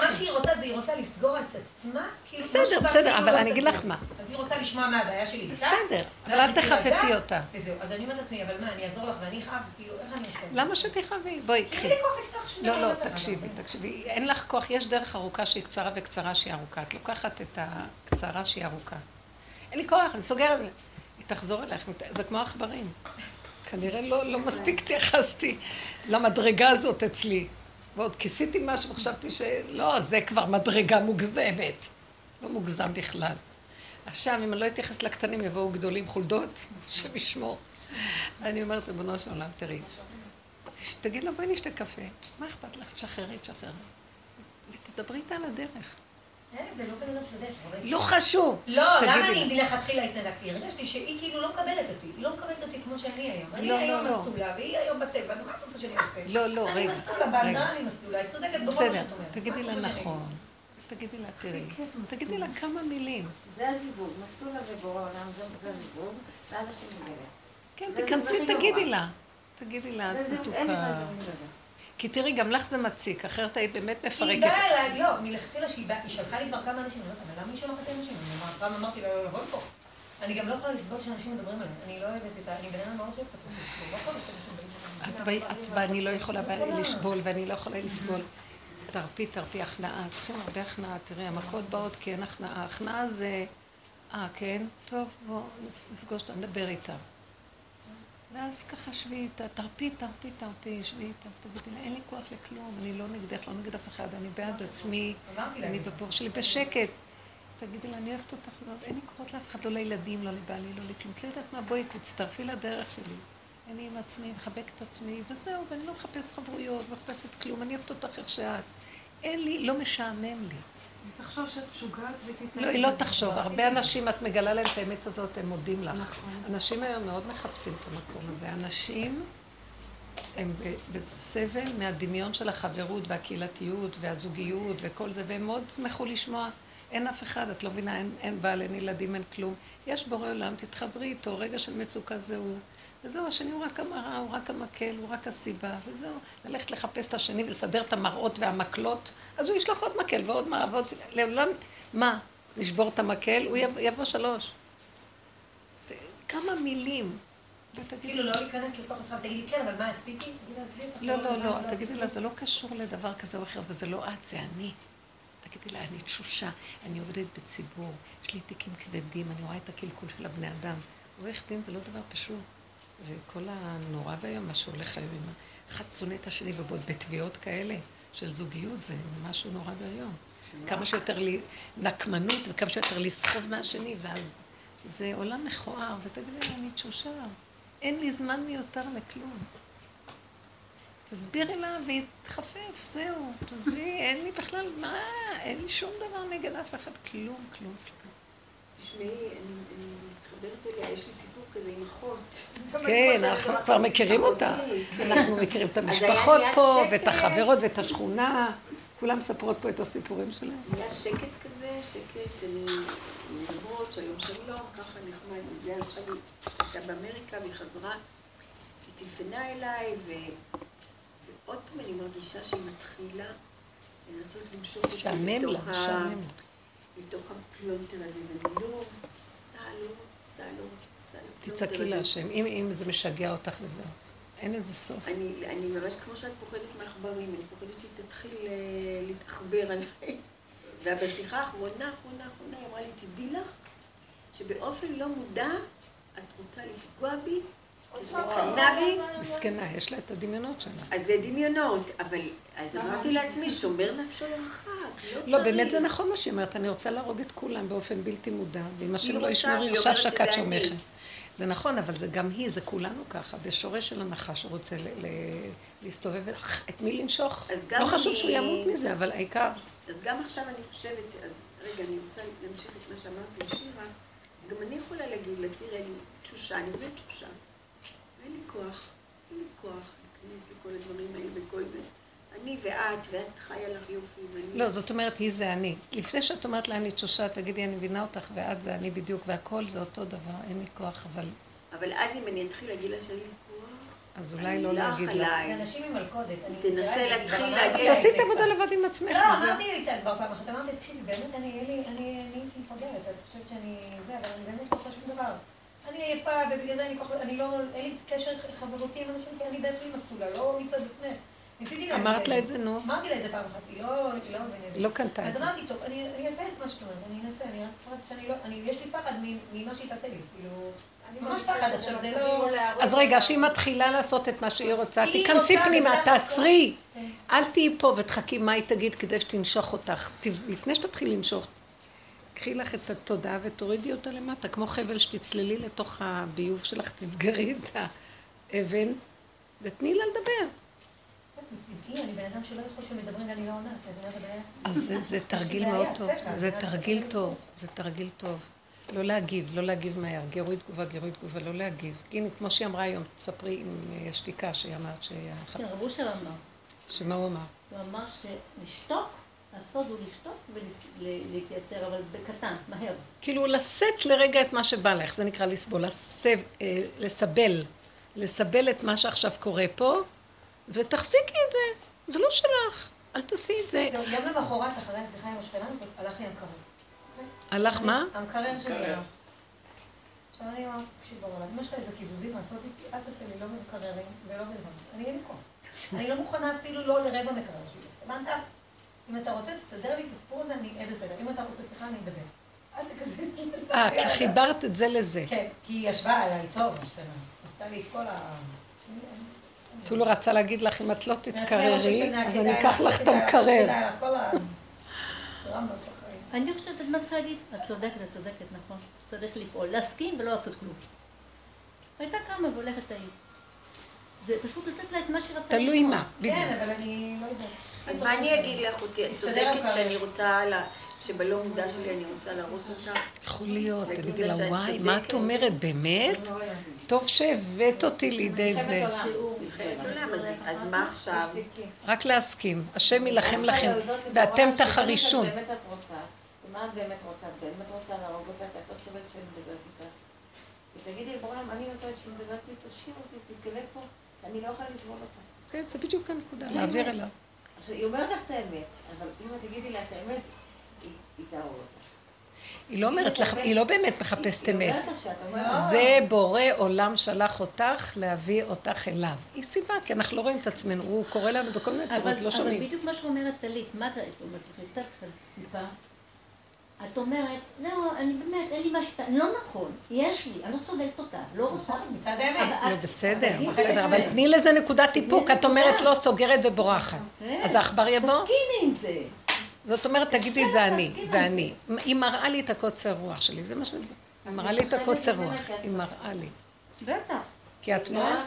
מה. שהיא רוצה זה היא רוצה לסגור את עצמה, כאילו, בסדר, בסדר, אבל אני אגיד. לך מה. אז היא רוצה לשמוע מה הבעיה שלי איתה. בסדר, אבל אל תחפפי אותה. וזהו, אז אני אומרת לעצמי, אבל מה, אני אעזור לך ואני אכאב, כאילו, איך אני אעשה? זה? למה שתכאבי? בואי, קחי. לא. לא, תקשיבי, תקשיבי. אין לך כוח, יש דרך ארוכה שהיא קצרה וקצרה שהיא ארוכה. את לוקחת את הקצרה שהיא ארוכה. אין לי כוח, אני סוגרת. היא תחזור אלייך, זה כמו עכברים. כנראה לא, לא מספיק התייחסתי למדרגה הזאת אצלי. ועוד כיסיתי משהו וחשבתי שלא, זה כבר מדרגה מוגזמת. לא מוגזם בכלל. עכשיו, אם אני לא אתייחס לקטנים, יבואו גדולים חולדות, השם ישמור. אני אומרת, ריבונו של עולם, תראי, תגיד לה, בואי נשתה קפה. מה אכפת לך? תשחררי, תשחררי. ותדברי איתה על הדרך. לא לא חשוב. לא, למה תגידי אני לה. מלכתחילה התנדקתי? הרגשתי שהיא כאילו לא מקבלת אותי. היא לא מקבלת אותי כמו שאני היום. אני לא, היום לא. מסטולה, והיא היום בטבע, מה את רוצה שאני אעשה? לא, לא, אני רגע. מסטולה, רגע. בהגדרה אני מסטולה, היא צודקת בכל מה בסדר, שאת אומרת. תגידי מה לה את רוצה שאני נכון. תגידי לה, תראי. תגידי מסטולה. לה כמה מילים. זה הזיווג, מסטולה ובורא עולם, זה הזיווג, ואז השם מגלה. כן, תיכנסי, תגידי. לה. תגידי לה, זה את זיווג, אין לי את מתוקה. כי תראי, גם לך זה מציק, אחרת היית באמת היא מפרקת. באה אליי, לא, מלכתחילה שהיא באה, היא שלחה לי כבר כמה אנשים, אני אומרת, אבל למה היא שולחת אנשים? אני אמר- פעם אמרתי לה, לא לבוא לפה. אני גם לא יכולה לסבול שאנשים מדברים עליהם, אני לא אוהבת את ה... אני בן אדם מאוד אוהבת את לא באים את באה, את אני לא יכולה לסבול ואני לא יכולה לסבול. תרפי, תרפי הכנעה, צריכים הרבה הכנעה. תראי, המכות באות כי אין הכנעה. הכנעה זה, אה, כן? טוב, בוא נפגוש נדבר איתם. ואז ככה שבי איתה, תרפי, תרפי, תרפי, שבי איתה, תגידי לה, אין לי כוח לכלום, אני לא נגדך, לא נגד אף אחד, אני בעד עצמי, אני. בבור שלי בשקט. תגידי לה, אני אוהבת אותך מאוד, אין לי כוחות לאף אחד, לא לילדים, לא לבעלי, לא לכלום. את לא יודעת מה, בואי, תצטרפי לדרך שלי. אני עם עצמי, את עצמי, וזהו, ואני לא מחפשת חברויות, לא מחפשת כלום, אני אוהבת אותך איך שאת. אין לי, לא משעמם לי. תחשוב שאת משוגעת ותתנהג. לא, היא לא. תחשוב. הרבה אנשים, את מגלה להם את האמת הזאת, הם מודים לך. נכון. אנשים היום מאוד מחפשים את המקום הזה. אנשים הם בסבל מהדמיון של החברות והקהילתיות והזוגיות וכל זה, והם מאוד שמחו לשמוע. אין אף אחד, את לא מבינה, אין, אין בעל, אין ילדים, אין כלום. יש בורא עולם, תתחברי איתו, רגע של מצוקה זה הוא. וזהו, השני הוא רק המראה, הוא רק המקל, הוא רק הסיבה, וזהו. ללכת לחפש את השני ולסדר את המראות והמקלות, אז הוא ישלח עוד מקל ועוד מראה ועוד סיבה. לעולם, מה? לשבור את המקל? הוא יבוא, יבוא שלוש. כמה מילים. כאילו לא להיכנס לתוך השיחה, תגידי, כן, אבל מה עשיתי? לא, לא, לא, עשיתי?" תגידי לה, זה לא קשור לדבר כזה או אחר, וזה לא את, זה אני. תגידי לה, אני תשושה, אני עובדת בציבור, יש לי תיקים כבדים, אני רואה את הקלקול של הבני אדם. עורך דין זה לא דבר פשוט. זה כל הנורא והיום, מה שהולך היום עם אחד שונא את השני, ועוד בתביעות כאלה של זוגיות, זה משהו נורא ואיום. כמה שיותר לי נקמנות וכמה שיותר לסחוב מהשני, ואז זה עולם מכוער, ותגידי לי, אני תשושה. אין לי זמן מיותר לכלום. תסבירי לה והיא תחפף, זהו, תעזבי, אין לי בכלל, מה, אין לי שום דבר נגד אף אחד, כלום, כלום. תשמעי, אני מתחברת אליה, יש לי סיפור כזה עם אחות. כן, אנחנו כבר מכירים אותה. כן. אנחנו מכירים את היה המשפחות פה. ואת החברות, ואת השכונה. כולם מספרות פה את הסיפורים שלהם. היה שקט כזה, שקט, אני מדברות, שלום שלום, ככה נחמד, זה עכשיו היא הייתה באמריקה והיא חזרה, היא טלפנה אליי. ועוד פעם אני מרגישה שהיא מתחילה לנסות למשוך אותי לתוך ה-. מתוך הפלונטר הזה, ואני לא רוצה, לא רוצה, לא רוצה. תצעקי הזה. להשם, אם, אם זה משגע אותך וזהו. אין לזה סוף. אני, אני ממש כמו שאת פוחדת מעכברים, אני פוחדת שהיא תתחיל אה, להתעכבר עליי. ובשיחה האחרונה, האחרונה, האחרונה, היא אמרה לי, תדעי לך שבאופן לא מודע את רוצה לפגוע בי, לקנא בי, מסכנה, יש לה את הדמיונות שלה. אז זה דמיונות, אבל אז אמרתי לעצמי, שומר נפשו לרחק, לא. לא, באמת זה נכון מה שהיא אומרת, אני רוצה להרוג את כולם באופן בלתי מודע, ואם השם לא ישמור ירשב שקד אני. שומכם. זה נכון, אבל זה גם היא, זה כולנו ככה, בשורש של הנחש שרוצה ל- ל- להסתובב, את מי גם לא חשוב אני- שהוא ימות מזה, אבל העיקר, אז גם עכשיו אני חושבת, אז רגע, אני רוצה להמשיך את מה שאמרת לשירה, אז גם אני יכולה להגיד לה, תראה, אני תשושה, אני באמת תשושה. אין לי כוח, אין לי כוח להיכנס לכל הדברים האלה וכל זה. אני ואת, ואת חיה לך יופי, ואני... לא, זאת אומרת, היא זה אני. לפני שאת אומרת לה, אני תשושה, תגידי, אני מבינה אותך, ואת זה אני בדיוק, והכל זה אותו דבר, אין לי כוח, אבל... אבל אז אם אני אתחיל להגיד לה כוח, אז אולי לא לך להגיד לה. אנשים עם מלכודת. אני תנסה להתחיל להגיע אז תעשי את העבודה. לבד עם עצמך, לא. אמרתי לי כבר פעם אחת, אמרתי, תקשיבי, באמת, אני, הייתי מפגרת, את חושבת שאני זה, אבל אני באמת לא עושה שום דבר. אני עייפה, ובגלל זה אני כל כך, אני לא, אין לי קשר חברותי עם אנשים, כי אני בעצמי מסטולה, לא מצד עצמך. ניסיתי אמרת לה את זה, נו. אמרתי לה את זה פעם אחת, היא לא, היא לא. לא קנתה את אז זה. אמרתי, טוב, אני אעשה את מה שאת אומרת, אני אנסה, אני רק מפחדת שאני לא, אני, יש לי פחד מ- ממה שהיא תעשה לי, כאילו, ממש פחד, עכשיו זה לא... אז רגע, שהיא מתחילה לעשות את מה שהיא רוצה, תיכנסי פנימה, תעצרי. כן. אל תהיי פה ותחכי מה היא תגיד כדי שתנשוך אותך. לפני שתתחילי לנשוך, קחי לך את התודעה ותורידי אותה למטה, כמו חבל שתצללי לתוך הביוב שלך, תסגרי את האבן ותני לה לדבר. מטבעי, אני בן אדם שלא יכול שמדברים ואני לא עונה, הבעיה? אז זה, תרגיל מאוד טוב, זה תרגיל טוב, זה תרגיל טוב. לא להגיב, לא להגיב מהר. גירוי תגובה, גירוי תגובה, לא להגיב. הנה, כמו שהיא אמרה היום, תספרי עם אה, השתיקה שהיא אמרת, שה- כן, רב אושר אמר. שמה הוא אמר? הוא אמר שלשתוק, הסוד הוא לשתוק ולהתייסר, אבל בקטן, מהר. כאילו לשאת לרגע את מה שבא לך, זה נקרא לסבול, לסב, אה, לסבל, לסבל את מה שעכשיו קורה פה, ותחזיקי את זה, זה לא שלך, אל תעשי את זה. גם למחרת, אחרי השיחה עם השכנה הזאת, הלך לי המקרר. הלך מה? המקרר שלי. עכשיו אני אומרת, תקשיב בעולם, אם יש לך איזה קיזוזים לעשות איתי, אל תעשה לי לא במקררים ולא בדברים. אני אין לי כוח. אני לא מוכנה אפילו לא לרבע מקרר שלי. הבנת? אם אתה רוצה, תסדר לי את הסיפור הזה, אני אהיה בסדר. אם אתה רוצה, סליחה, אני אדבר. אל תכזה אה, כי חיברת את זה לזה. כן, כי היא ישבה עליי טוב, השכנה. עשתה לי את כל ה... אפילו רצה להגיד לך, אם את לא תתקררי, אז אני אקח לך את המקרר. אני חושבת, את מה צריכה להגיד? את צודקת, את צודקת, נכון. צריך לפעול, להסכים ולא לעשות כלום. הייתה קמה והולכת ההיא. זה פשוט לתת לה את מה שהיא רצתה תלוי לשמוע. מה, בדיוק. כן, אבל אני לא יודעת. אז מה אני אגיד לך אותי? את צודקת. שאני רוצה, לה- שבלא מודע שלי אני רוצה להרוס אותה? יכול להיות, תגידי לה וואי, מה את. אומרת, באמת? טוב שהבאת אותי לידי זה. עולם, אז- אז מה עכשיו? רק להסכים, השם יילחם לכם, ואתם תחרישון. באמת את רוצה, באמת רוצה, את באמת רוצה להרוג אותה, כי את לא סובלת שאני מדברת איתה. ותגידי לבורא עולם, אני לא סובלת שאני מדברת איתו, תשאיר אותי, תתגלה פה, אני לא יכולה לסבול אותה. כן, זה בדיוק הנקודה, להעביר. אליו. עכשיו, היא אומרת לך את האמת, אבל אם את תגידי לה את האמת, היא תהרוג אותך. היא לא אומרת לך, היא לא באמת מחפשת אמת. זה בורא עולם שלח אותך להביא אותך אליו. היא סיבה, כי אנחנו לא רואים את עצמנו, הוא קורא לנו בכל מיני צורות, אבל, לא אבל שומעים. בדיוק מה שאומרת טלית, מה אתה, את אומרת, לא, אני באמת, אין לי מה שאתה, לא נכון, יש לי, אני לא סובלת אותה, לא רוצה. אבל לא, בסדר, אבל בסדר, אבל תני לזה נקודת איפוק. את אומרת לא, סוגרת ובורחת. כן. אז העכבר יבוא? תסכימי עם זה. זאת אומרת, תגידי, זה אני, זה אני. היא מראה לי את הקוצר רוח שלי, זה מה שאני... היא מראה לי את הקוצר רוח, היא מראה לי. בטח. כי את נראה מה?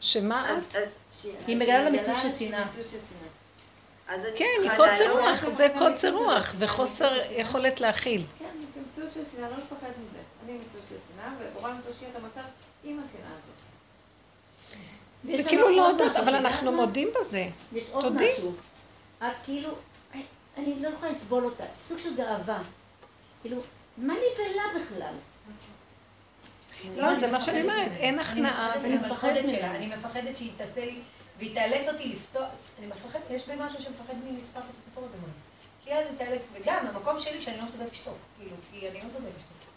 שמה את? היא מגלה לה מציאות מגלה של שנאה. כן, היא קוצר רוח, זה קוצר רוח וחוסר יכולת להכיל. כן, מציאות של שנאה, לא לפחד מזה. אני מציאות של שנאה, ובורא תושיע את המצב עם השנאה הזאת. זה כאילו לא עוד הודות, משהו, אבל אנחנו? מודים בזה. יש עוד תודי. משהו. את כאילו, אני לא יכולה לסבול אותה, סוג של גאווה. כאילו, מה נבהלה בכלל? לא, זה מה שאני אומרת, אין הכנעה. אני מפחדת שלה, אני מפחדת שהיא תעשה לי, והיא תאלץ אותי לפתוח, אני מפחדת, יש בי משהו שמפחד ממני לפתוח את הסיפור הזה. כי אז היא תאלץ, וגם המקום שלי שאני לא מסוגלת לשתוק, כאילו, כי אני לא מסוגלת לשתוק.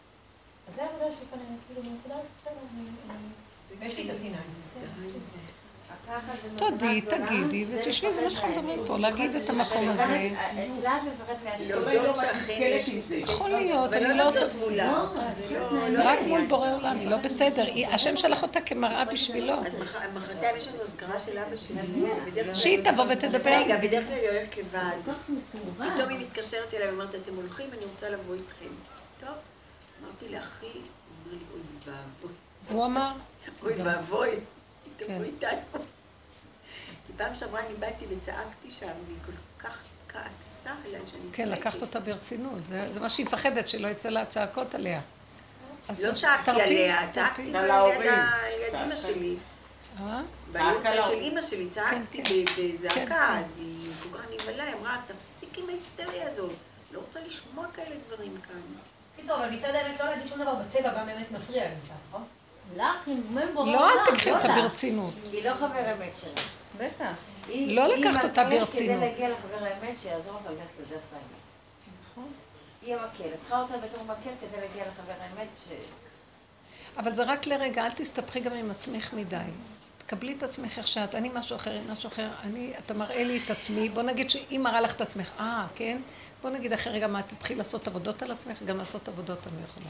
אז זה העבודה שלי כאן, אני כאילו, בנקודה הזאת, בסדר, אני... ויש לי את תודי, תגידי, ותשבי, זה מה שאנחנו מדברים. פה, להגיד את המקום הזה. יכול להיות, אני לא לא עושה... להודות מולה. זה רק מול בורא עולם, היא לא בסדר. השם שלח אותה כמראה בשבילו. אז מח- מחרתיים יש לנו אזכרה של אבא שלי. שהיא תבוא ותדבר. רגע, בדרך כלל היא הולכת לבד. פתאום היא מתקשרת אליי ואומרת, אתם הולכים, אני רוצה לבוא איתכם. טוב, אמרתי לאחי, הוא אומר לי, אוי ואבוי, הוא אמר, אוי. ואבוי, כן. תבוא איתנו. כי פעם שעברה אני באתי וצעקתי שם, והיא כל כך כעסה עליי שאני צועקת. כן, לקחת אותה ברצינות. זה זה מה שהיא מפחדת, שלא יצא לה צעקות עליה. לא צעקתי עליה. צעקתי על. אימא שלי. אה? ביורצייט על של. אימא שלי, צעקתי כן. כן, בזעקה, כן. אז היא כל כך נבהלה, היא אמרה, תפסיק עם ההיסטריה הזאת. לא רוצה לשמוע כאלה דברים כאן. קיצור, אבל מצד האמת, לא להגיד שום דבר בטבע גם באמת מפריע לי, נכון? לך, בורא לא, אל תקחי אותה. ברצינות. היא לא חבר אמת שלה. בטח. לא לקחת אותה מקל ברצינות. כדי להגיע לחבר האמת שיעזור לך ללכת לדרך האמת. נכון. היא המקל. את צריכה אותה בתור מקל כדי להגיע לחבר האמת ש... אבל זה רק לרגע, אל תסתבכי גם עם עצמך מדי. תקבלי את עצמך איך שאת, אני משהו אחר, משהו אחר, אני, אתה מראה לי את עצמי, בוא נגיד שהיא מראה לך את עצמך, אה, כן? בוא נגיד אחרי רגע מה, תתחיל לעשות עבודות על עצמך, גם לעשות עבודות אני יכולה.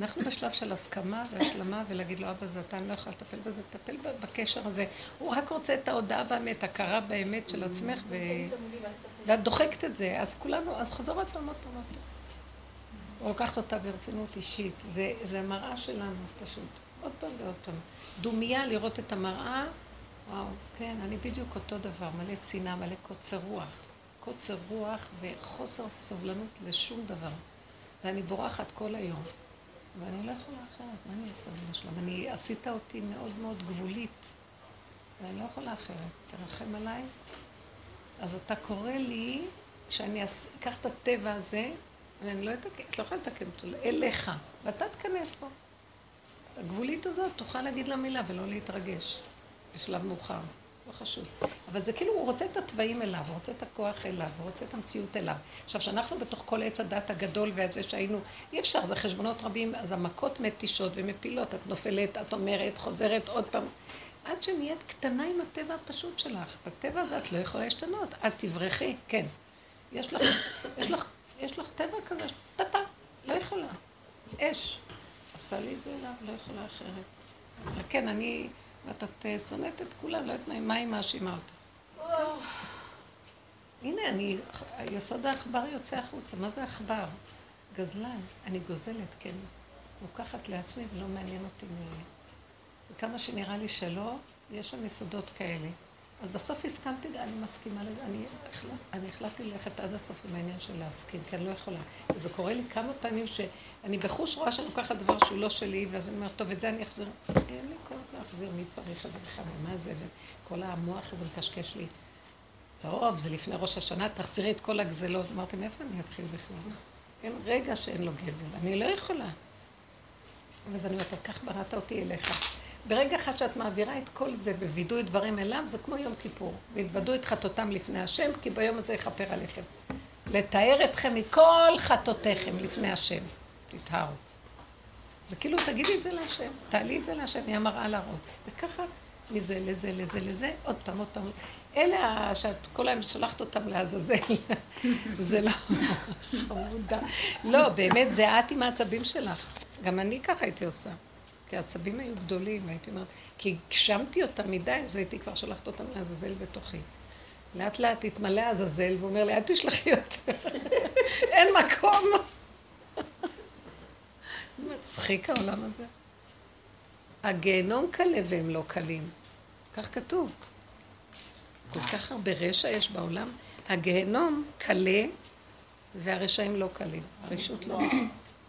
אנחנו בשלב של הסכמה והשלמה ולהגיד לו, אבא זה אתה, אני לא יכולה לטפל בזה, תטפל בקשר הזה. הוא רק רוצה את ההודעה באמת, הכרה באמת של עצמך, ו... ואת דוחקת את זה, אז כולנו, אז חוזר עוד פעם, עוד פעם, עוד פעם. לוקחת אותה ברצינות אישית. זה, זה המראה שלנו, פשוט. עוד פעם ועוד פעם. דומייה לראות את המראה, וואו, כן, אני בדיוק אותו דבר, מלא שנאה, מלא קוצר רוח. קוצר רוח וחוסר סובלנות לשום דבר. ואני בורחת כל היום. ואני לא יכולה אחרת, מה אני אעשה במשלם? אני, עשית אותי מאוד מאוד גבולית, ואני לא יכולה אחרת. תרחם עליי. אז אתה קורא לי, שאני אקח את הטבע הזה, ואני לא אתקן, את לא יכולה לתקן אותו, אליך, ואתה תיכנס בו. הגבולית הזאת, תוכל להגיד לה מילה ולא להתרגש בשלב מאוחר, לא חשוב. אבל זה כאילו, הוא רוצה את התוואים אליו, הוא רוצה את הכוח אליו, הוא רוצה את המציאות אליו. עכשיו, שאנחנו בתוך כל עץ הדת הגדול והזה שהיינו, אי אפשר, זה חשבונות רבים, אז המכות מתישות ומפילות, את נופלת, את אומרת, חוזרת עוד פעם. עד שנהיית קטנה עם הטבע הפשוט שלך. בטבע הזה את לא יכולה להשתנות, את תברחי, כן. יש לך, יש לך, יש לך טבע כזה, טאטה, לא יכולה. אש. עשה לי את זה אליו, לא יכולה אחרת. כן, אני, ואת את שונאת את כולם, לא יודעת מה, היא מאשימה אותה. הנה, אני, יסוד העכבר יוצא החוצה. מה זה עכבר? גזלן. אני גוזלת, כן. לוקחת לעצמי ולא מעניין אותי מ... וכמה שנראה לי שלא, יש שם יסודות כאלה. אז בסוף הסכמתי, אני מסכימה אני, החלט, אני החלטתי ללכת עד הסוף עם העניין של להסכים, כי אני לא יכולה. וזה קורה לי כמה פעמים שאני בחוש רואה שאני לוקחת דבר שהוא לא שלי, ואז אני אומרת, טוב, את זה אני אחזיר. אין לי כוח להחזיר, מי צריך את זה בכלל, מה זה, וכל המוח הזה מקשקש לי. טוב, זה לפני ראש השנה, תחזירי את כל הגזלות. אמרתי, מאיפה אני אתחיל בכלל? אין רגע שאין לו גזל, אני לא יכולה. ואז אני אומרת, כך בראת אותי אליך. ברגע אחד שאת מעבירה את כל זה בווידוי דברים אליו, זה כמו יום כיפור. והתוודו את חטאותם לפני השם, כי ביום הזה יכפר עליכם. לתאר אתכם מכל חטאותיכם לפני השם. תטהרו. וכאילו תגידי את זה להשם, תעלי את זה להשם, היא המראה להראות. וככה מזה לזה לזה לזה, עוד פעם, עוד פעם. אלה שאת כל היום שלחת אותם לעזאזל, זה לא חמודה. לא, באמת, זה את עם העצבים שלך. גם אני ככה הייתי עושה. כי העצבים היו גדולים, הייתי אומרת, כי הגשמתי אותם מדי, אז הייתי כבר שלחת אותם לעזאזל בתוכי. לאט לאט התמלא עזאזל, והוא אומר לי, אל תשלחי יותר. אין מקום. מצחיק העולם הזה. הגיהנום קלה והם לא קלים. כך כתוב. כל כך הרבה רשע יש בעולם. הגיהנום קלה והרשעים לא קלים. הרשות לא.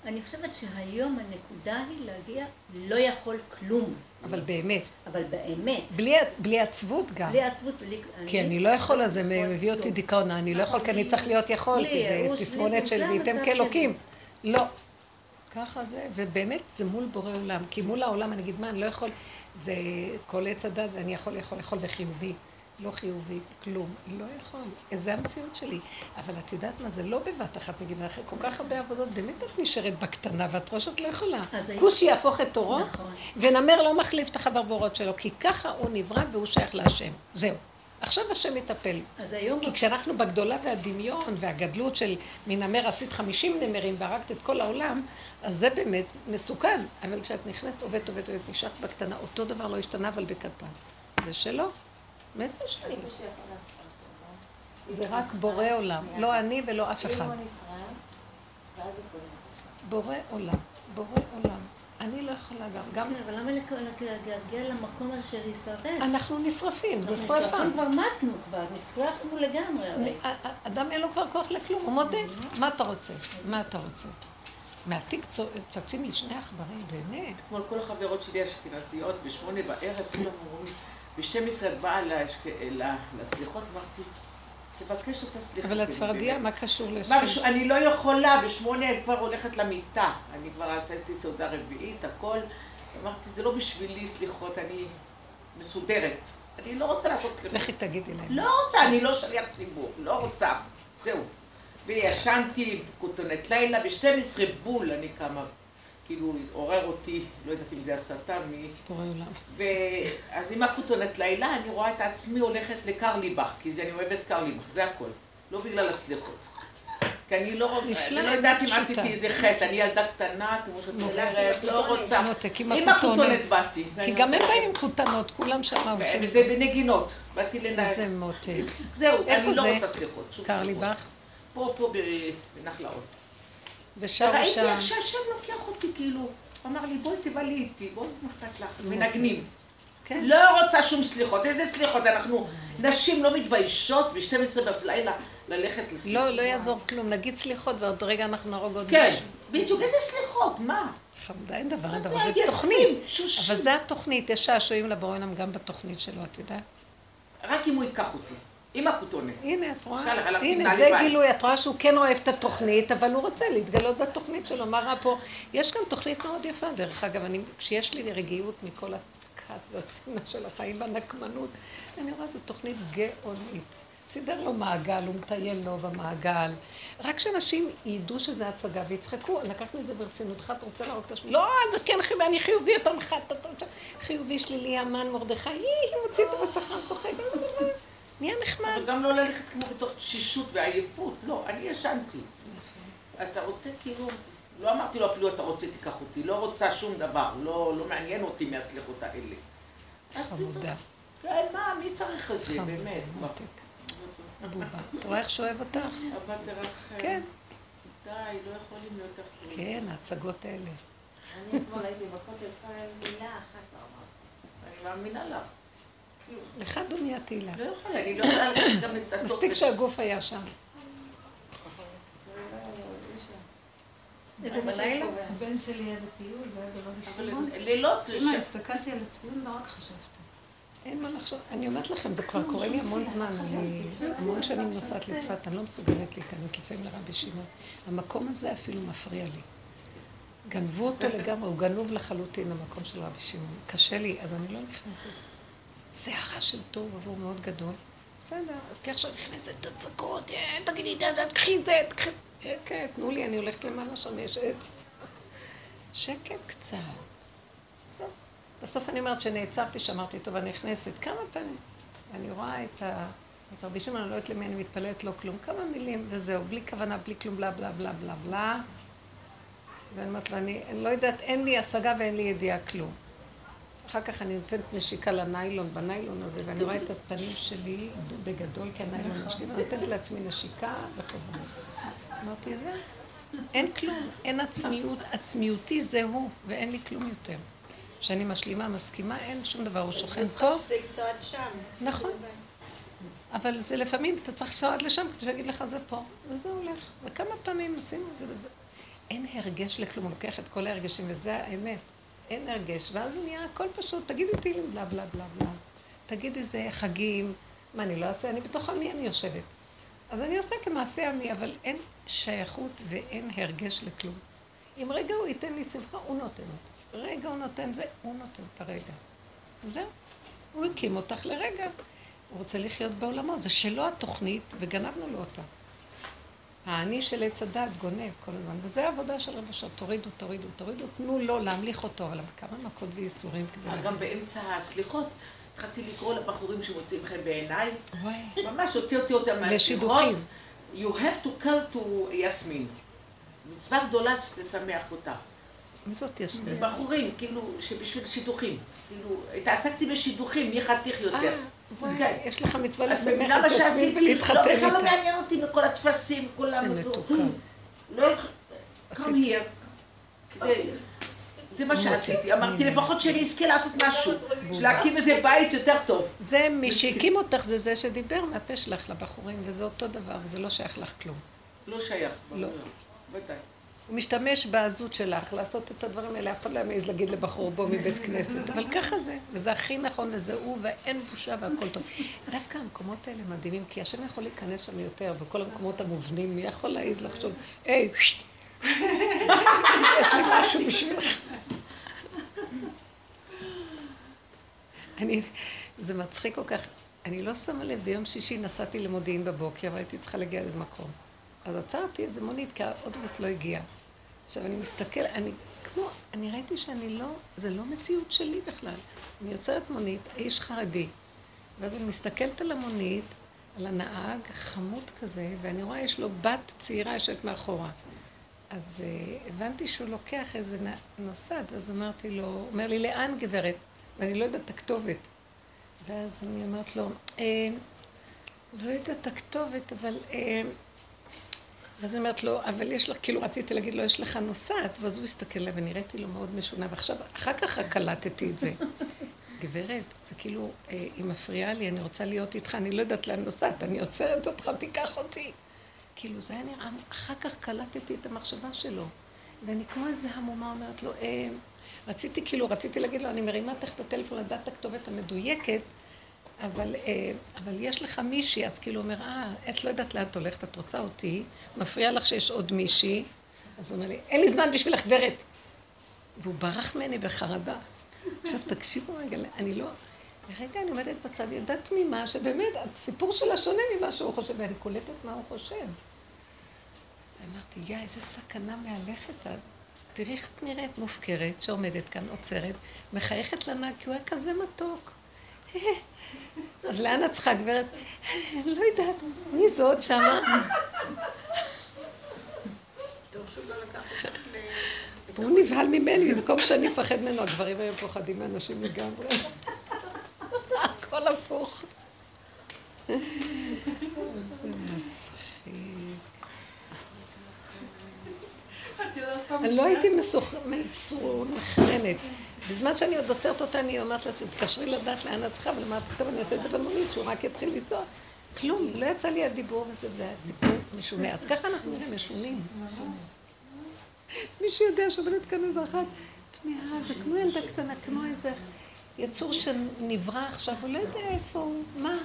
אני חושבת שהיום הנקודה היא להגיע לא יכול כלום. אבל באמת. אבל באמת. בלי, בלי עצבות גם. בלי עצבות, בלי... כי אני לא יכול, אז זה מביא אותי דיכאון. אני לא יכול, כי אני צריך להיות יכול, כי זה תסמונת של וייתם כאלוקים. לא. ככה זה, ובאמת זה מול בורא עולם. כי מול העולם אני אגיד, מה, אני לא יכול, זה כל עץ הדת, אני יכול, יכול, יכול וחיובי. לא חיובי, כלום, לא יכול. זה המציאות שלי. אבל את יודעת מה, זה לא בבת אחת נגיד, אחרי כל כך הרבה עבודות, באמת את נשארת בקטנה, ואת רואה שאת לא יכולה. כושי יהפוך את תורו, נכון. ונמר לא מחליף את החברבורות שלו, כי ככה הוא נברא והוא שייך להשם. זהו. עכשיו השם יטפל. אז היום... כי כשאנחנו בגדולה והדמיון והגדלות של מנמר עשית חמישים נמרים והרגת את כל העולם, אז זה באמת מסוכן. אבל כשאת נכנסת, עובדת, עובדת, עובדת, נשארת בקטנה, אותו דבר לא השתנה, אבל בקטן. זה שלא. מאיפה יש לי? זה רק בורא עולם, לא אני ולא אף אחד. בורא עולם, בורא עולם. אני לא יכולה גם, גם... אבל למה להגיע למקום הזה של להישרף? אנחנו נשרפים, זה שרפה. נשרפים כבר מתנו כבר, נשרפנו לגמרי. אדם אין לו כבר כוח לכלום, הוא מודה. מה אתה רוצה? מה אתה רוצה? מהתיק צצים לי שני עכברים, באמת. אתמול כל החברות שלי אשכנזיות, בשמונה בערב, כולם אומרים... ב-12 את באה לסליחות, אמרתי, תבקש את הסליחה. אבל הצפרדיה, מה קשור לשם? אני לא יכולה, בשמונה אני כבר הולכת למיטה. אני כבר עשיתי סעודה רביעית, הכל. אמרתי, זה לא בשבילי סליחות, אני מסודרת. אני לא רוצה לעשות סליחות. לכי תגידי להם. לא רוצה, אני לא שליח ציבור, לא רוצה. זהו. וישנתי כותונת לילה, ב-12 בול אני קמה. כאילו עורר אותי, לא יודעת אם זה הסתה מ... בורא עולם. ואז עם הכותונת לילה אני רואה את עצמי הולכת לקרליבך, כי זה, אני אוהבת קרליבך, זה הכל. לא בגלל הסליחות. כי אני לא, אני לא יודעת אם עשיתי איזה חטא, אני ילדה קטנה, כמו שאת אומרת, לא רוצה. עם הכותונת באתי. כי גם הם באים עם כותנות, כולם שם. זה בנגינות, באתי לנהג. איזה מותק. זהו, אני לא רוצה סליחות. קרליבך? פה, פה בנחלאות. ושם ושם. וראיתי איך שהשם לוקח אותי, כאילו, אמר לי, בואי תבלי איתי, בואי נפת לך, מנגנים. כן. לא רוצה שום סליחות, איזה סליחות, אנחנו נשים לא מתביישות ב-12 בלילה ללכת לסליחות. לא, לא יעזור כלום, נגיד סליחות ועוד רגע אנחנו נהרוג עוד כן, בדיוק, איזה סליחות, מה? חמדה, אין דבר, אין דבר, זה תוכנית. אבל זה התוכנית, יש שעשועים לבורא עולם גם בתוכנית שלו, את יודעת? רק אם הוא ייקח אותי. עם הכותונת. הנה, את רואה? הנה, זה גילוי, את רואה שהוא כן אוהב את התוכנית, אבל הוא רוצה להתגלות בתוכנית שלו. מה רע פה? יש גם תוכנית מאוד יפה, דרך אגב, אני, כשיש לי רגיעות מכל הכעס והשנאה של החיים והנקמנות, אני רואה, זו תוכנית גאונית. סידר לו מעגל, הוא מטייל לו במעגל. רק שאנשים ידעו שזה הצגה ויצחקו, לקחנו את זה ברצינות. אחד רוצה להרוג את השני. לא, זה כן חיובי, אני חיובי יותר ממך. חיובי, שלילי, המן, מרדכי, היא מוציא את המסכה, צוחק. נהיה נחמד. אבל גם לא ללכת כמו בתוך תשישות ועייפות, לא, אני ישנתי. אתה רוצה כאילו, לא אמרתי לו אפילו אתה רוצה תיקח אותי, לא רוצה שום דבר, לא, לא מעניין אותי מהסליחות האלה. חמודה. כן, מה, מי צריך את זה, באמת? מותק. בובה. אתה רואה איך שאוהב אותך? אבל דרך... כן. די, לא יכולים להיות אחרים. כן, ההצגות האלה. אני אתמול הייתי בכותל, מילה אחת לא אמרתי. אני מאמינה לך. לך דומיה תהילה. לא יכולה, אני לא יכולה לקחת גם את הטופס. מספיק שהגוף היה שם. הבן שלי היה בטיול, והיה ברבי שמעון. לילות... אמא, הסתכלתי על הציון, לא רק חשבתי. אין מה לחשוב. אני אומרת לכם, זה כבר קורה לי המון זמן. אני המון שנים נוסעת לצפת, אני לא מסוגלת להיכנס לפעמים לרבי שמעון. המקום הזה אפילו מפריע לי. גנבו אותו לגמרי, הוא גנוב לחלוטין, המקום של רבי שמעון. קשה לי, אז אני לא נכנסת. סערה של תוהו ובוהו מאוד גדול. בסדר, כי עכשיו נכנסת הצקות, אה, תגידי, תקחי את זה, תקחי... כן, תנו לי, אני הולכת למעלה שם, יש עץ. שקט קצת. בסוף אני אומרת שנעצרתי, שאמרתי, טוב, אני נכנסת כמה פעמים. ואני רואה את ה... את רבי שמעון, אני לא יודעת למי אני מתפללת, לא כלום. כמה מילים וזהו, בלי כוונה, בלי כלום, בלה בלה בלה בלה בלה. ואני אומרת לו, אני, אני לא יודעת, אין לי השגה ואין לי ידיעה כלום. אחר כך אני נותנת נשיקה לניילון, בניילון הזה, ואני רואה את הפנים שלי בגדול, כי הניילון משקיע, ואני נותנת לעצמי נשיקה וחברה. אמרתי, זה, אין כלום, אין עצמיות, עצמיותי זה הוא, ואין לי כלום יותר. כשאני משלימה, מסכימה, אין שום דבר, הוא שוכן פה. נכון. אבל זה לפעמים, אתה צריך לנסוע עד לשם כדי שיגיד לך זה פה, וזה הולך. וכמה פעמים עשינו את זה וזה. אין הרגש לכלום, הוא לוקח את כל ההרגשים, וזה האמת. אין הרגש, ואז נהיה הכל פשוט, תגידי תהילים בלה בלה בלה בלה. תגידי זה חגים, מה אני לא אעשה? אני בתוך עמי אני יושבת. אז אני עושה כמעשה עמי, אבל אין שייכות ואין הרגש לכלום. אם רגע הוא ייתן לי שמחה, הוא נותן. רגע הוא נותן זה, הוא נותן את הרגע. זהו. הוא הקים אותך לרגע. הוא רוצה לחיות בעולמו, זה שלו התוכנית, וגנבנו לו אותה. האני של עץ הדת גונב כל הזמן, וזה העבודה של רב אשר, תורידו, תורידו, תורידו, תנו לו להמליך אותו, אבל כמה מכות וייסורים כדי... גם באמצע הסליחות, התחלתי לקרוא לבחורים שמוצאים חן בעיניי, ממש הוציא אותי אותם מהסליחות. לשידוכים. You have to call to יסמין. מצווה גדולה שתשמח אותה. מי זאת יסמין? בחורים, כאילו, שבשביל שידוכים. כאילו, התעסקתי בשידוכים, מי חתיך יותר. כן. יש לך מצווה לשמח את יסמין ולהתחתן איתה. לא, בכלל לא מעניין אותי מכל הטפסים, כולם... זה מתוקה. לא, come here. זה מה שעשיתי. אמרתי, לפחות שאני אזכה לעשות משהו. להקים איזה בית יותר טוב. זה, מי שהקים אותך זה זה שדיבר מהפה שלך לבחורים, וזה אותו דבר, וזה לא שייך לך כלום. לא שייך. לא. הוא משתמש בעזות שלך לעשות את הדברים האלה, אף אחד לא יעז להגיד לבחור בוא מבית כנסת, אבל ככה זה, וזה הכי נכון, וזה הוא, ואין בושה והכל טוב. דווקא המקומות האלה מדהימים, כי השם יכול להיכנס שם יותר, בכל המקומות המובנים, מי יכול להעז לחשוב, היי, יש לי משהו בשבילך. אני, זה מצחיק כל כך, אני לא שמה לב, ביום שישי נסעתי למודיעין בבוקר, והייתי צריכה להגיע לאיזה מקום. אז עצרתי איזה מונית, כי האוטובוס לא הגיע. עכשיו, אני מסתכל, אני כמו, אני ראיתי שאני לא, זה לא מציאות שלי בכלל. אני יוצרת מונית, איש חרדי, ואז אני מסתכלת על המונית, על הנהג, חמוד כזה, ואני רואה, יש לו בת צעירה יושבת מאחורה. אז uh, הבנתי שהוא לוקח איזה נוסד, אז אמרתי לו, אומר לי, לאן גברת? ואני לא יודעת את הכתובת. ואז אני אומרת לו, אה, לא יודעת את הכתובת, אבל... אה, ואז אני אומרת לו, אבל יש לך, כאילו רציתי להגיד לו, יש לך נוסעת, ואז הוא הסתכל עליי ונראיתי לו מאוד משונה, ועכשיו, אחר כך קלטתי את זה. גברת, זה כאילו, אה, היא מפריעה לי, אני רוצה להיות איתך, אני לא יודעת לאן נוסעת, אני עוצרת אותך, תיקח אותי. כאילו, זה היה נראה, אחר כך קלטתי את המחשבה שלו. ואני כמו איזה המומה אומרת לו, אה, רציתי, כאילו, רציתי להגיד לו, אני מרימה תכף את הטלפון לדעת הכתובת המדויקת, אבל, אה, אבל יש לך מישהי, אז כאילו הוא אומר, אה, את לא יודעת לאן את הולכת, את רוצה אותי, מפריע לך שיש עוד מישהי, אז הוא אומר לי, אין לי זמן בשבילך, גברת. והוא ברח ממני בחרדה. עכשיו תקשיבו רגע, אני לא... לרגע אני עומדת בצד, ילדה תמימה, שבאמת, הסיפור שלה שונה ממה שהוא חושב, ואני קולטת מה הוא חושב. ואמרתי, יא, איזה סכנה מהלכת את. תראי איך את נראית מופקרת, שעומדת כאן, עוצרת, מחייכת לנהג, כי הוא היה כזה מתוק. אז לאן את צריכה, גברת? לא יודעת, מי זאת שמה? והוא נבהל ממני, במקום שאני אפחד ממנו, הגברים היו פוחדים מאנשים לגמרי. הכל הפוך. זה מצחיק. אני לא הייתי מסונכרנת. בזמן שאני עוד עוצרת אותה, אני אומרת לה, תתקשרי לדעת לאן את צריכה, אבל אמרתי, טוב, אני אעשה את זה במונית, שהוא רק יתחיל לנסוע. כלום, לא יצא לי הדיבור וזה, זה היה סיפור משונה. אז ככה אנחנו נראים משונים. מי שיודע שעובדת כאן איזו אחת תמיהה, זה כמו ילדה קטנה, כמו איזה יצור שנברא עכשיו, הוא לא יודע איפה הוא, מה,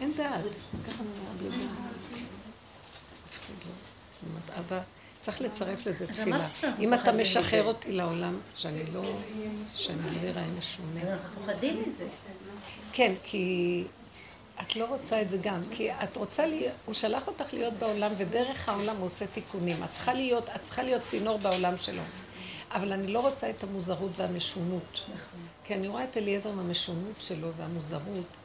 אין דעת. ככה נראה בלי דעת. צריך לצרף לזה תפילה. אם אתה משחרר אותי לעולם, שאני לא, שאני לא אראה משונה. אנחנו פוחדים מזה. כן, כי את לא רוצה את זה גם. כי את רוצה, להיות, הוא שלח אותך להיות בעולם, ודרך העולם הוא עושה תיקונים. את צריכה להיות, את צריכה להיות צינור בעולם שלו. אבל אני לא רוצה את המוזרות והמשונות. נכון. כי אני רואה את אליעזר עם המשונות שלו והמוזרות.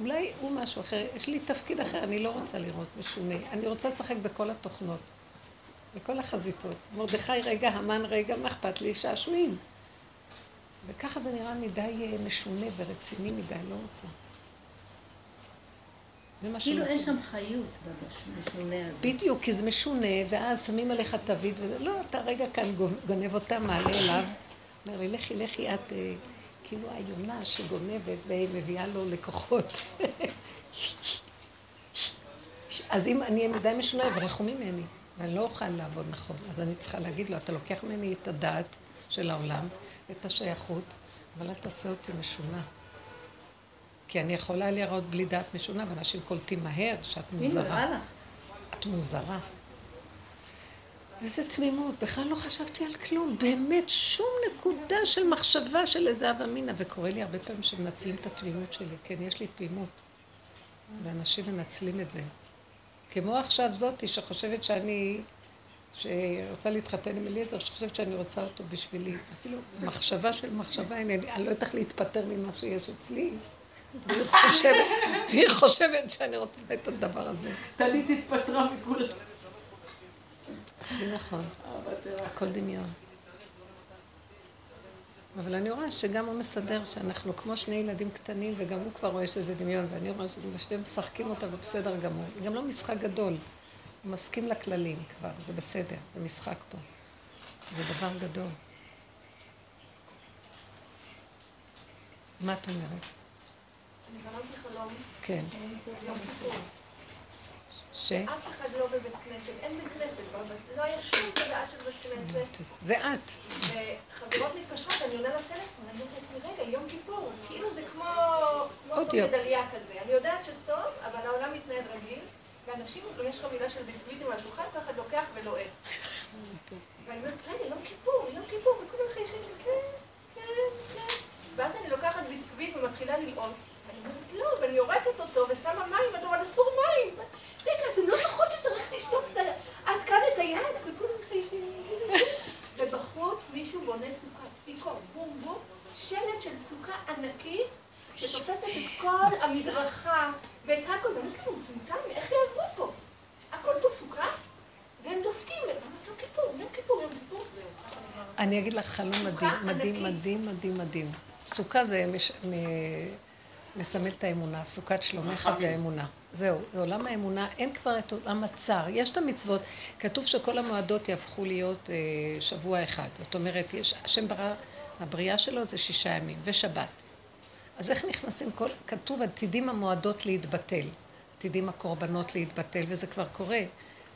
אולי הוא משהו אחר, יש לי תפקיד אחר, אני לא רוצה לראות משונה. אני רוצה לשחק בכל התוכנות, בכל החזיתות. מרדכי רגע, המן רגע, מה אכפת לי? שעשועים. וככה זה נראה מדי אה, משונה ורציני מדי, לא רוצה. כאילו אין שם חיות במשונה הזה. בדיוק, כי זה משונה, ואז שמים עליך תווית, וזה, לא, אתה רגע כאן גונב אותה, מעלה אליו. אומר לי, לכי, לכי את, אה, כאילו היונה שגונבת ומביאה לו לקוחות. אז אם אני אהיה מדי משונה, יברחו ממני, ואני לא אוכל לעבוד נכון. אז אני צריכה להגיד לו, אתה לוקח ממני את הדעת של העולם, את השייכות, אבל אל תעשה אותי משונה. כי אני יכולה להיראות בלי דעת משונה, ואנשים קולטים מהר שאת מוזרה. את מוזרה. איזה תמימות, בכלל לא חשבתי על כלום, באמת שום נקודה של מחשבה של איזה אב אמינא, וקורה לי הרבה פעמים שמנצלים את התמימות שלי, כן, יש לי תמימות, ואנשים מנצלים את זה. כמו עכשיו זאתי שחושבת שאני, שרוצה להתחתן עם אליעזר, שחושבת שאני רוצה אותו בשבילי, אפילו מחשבה של מחשבה, אני, אני לא יודעת להתפטר ממה שיש אצלי. והיא חושבת, והיא חושבת שאני רוצה את הדבר הזה. טלית התפטרה מכולם. הכי נכון, הכל דמיון. אבל אני רואה שגם הוא מסדר שאנחנו כמו שני ילדים קטנים, וגם הוא כבר רואה שזה דמיון, ואני רואה ששניהם משחקים אותה ובסדר גמור. זה גם לא משחק גדול, הוא מסכים לכללים כבר, זה בסדר, זה משחק פה. זה דבר גדול. מה את אומרת? כן. ש? אף אחד לא בבית כנסת, אין בית כנסת, לא היה שום תודעה של בית כנסת. זה את. וחברות מתקשרות, אני עולה לטלפון, אני אומרת לעצמי, רגע, יום כיפור, כאילו זה כמו צום מדליה כזה. אני יודעת שצום, אבל העולם מתנהל רגיל, ואנשים, יש חבילה של ביסקוויטים על השולחן, כל אחד לוקח ולועס. ואני אומרת, רגע, יום כיפור, יום כיפור, וכולם חייכים, כן, כן, כן. ואז אני לוקחת ביסקוויט ומתחילה ללעוס. לא, ואני יורקת אותו ושמה מים, ואתה אומר, אסור מים. רגע, אתם לא זוכרות שצריך לשטוף עד כאן את היד? ובחוץ מישהו בונה סוכה, ספיקו, בום בום, שלט של סוכה ענקית, שתופסת את כל המדרכה ואת הכל, ואני כאילו, מטומטם, איך יעברו פה? הכל פה סוכה? והם דופקים, למה יום כיפור, יום כיפור, יום כיפור, אני אגיד לך חלום מדהים, מדהים, מדהים, מדהים, מדהים. סוכה זה מסמל את האמונה, סוכת שלומך והאמונה. זהו, בעולם האמונה אין כבר את עולם הצר. יש את המצוות, כתוב שכל המועדות יהפכו להיות אה, שבוע אחד. זאת אומרת, יש, השם ברא, הבריאה שלו זה שישה ימים, ושבת. אז איך נכנסים כל... כתוב עתידים המועדות להתבטל, עתידים הקורבנות להתבטל, וזה כבר קורה.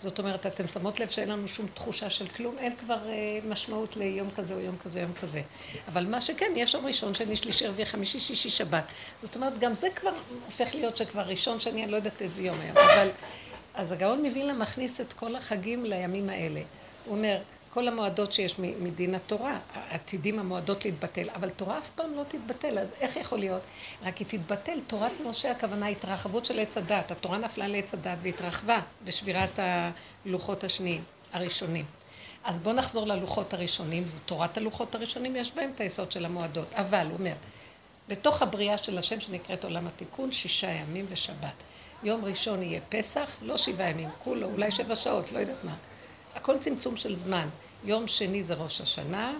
זאת אומרת, אתם שמות לב שאין לנו שום תחושה של כלום, אין כבר אה, משמעות ליום כזה או יום כזה או יום כזה. אבל מה שכן, יש יום ראשון, שני, שלישי, רביעי, חמישי, שישי, שבת. זאת אומרת, גם זה כבר הופך להיות שכבר ראשון, שני, אני לא יודעת איזה יום היום. אבל, אז הגאון מווילנה מכניס את כל החגים לימים האלה. הוא אומר, כל המועדות שיש מדין התורה, עתידים המועדות להתבטל, אבל תורה אף פעם לא תתבטל, אז איך יכול להיות? רק היא תתבטל, תורת משה הכוונה התרחבות של עץ הדת, התורה נפלה לעץ הדת והתרחבה בשבירת הלוחות השניים, הראשונים. אז בואו נחזור ללוחות הראשונים, זו תורת הלוחות הראשונים, יש בהם את היסוד של המועדות, אבל, הוא אומר, בתוך הבריאה של השם שנקראת עולם התיקון, שישה ימים ושבת. יום ראשון יהיה פסח, לא שבעה ימים, כולו, אולי שבע שעות, לא יודעת מה. הכל צמצום של זמן. יום שני זה ראש השנה.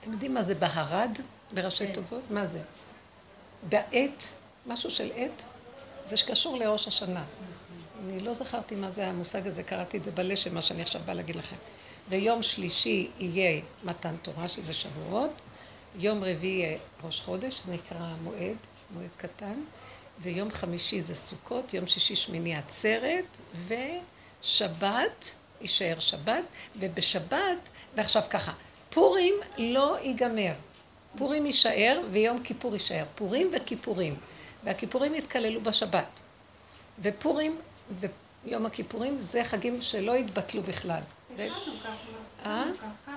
אתם יודעים מה זה בהרד בראשי כן. טובות? מה זה? בעת, משהו של עת, זה שקשור לראש השנה. אני לא זכרתי מה זה המושג הזה, קראתי את זה בלשם, מה שאני עכשיו באה להגיד לכם. ויום שלישי יהיה מתן תורה, שזה שבועות. יום רביעי יהיה ראש חודש, נקרא מועד, מועד קטן. ויום חמישי זה סוכות, יום שישי שמיני עצרת, ושבת יישאר שבת, ובשבת, ועכשיו ככה, פורים לא ייגמר. פורים יישאר ויום כיפור יישאר. פורים וכיפורים. והכיפורים יתקללו בשבת. ופורים ויום הכיפורים זה חגים שלא יתבטלו בכלל. אה?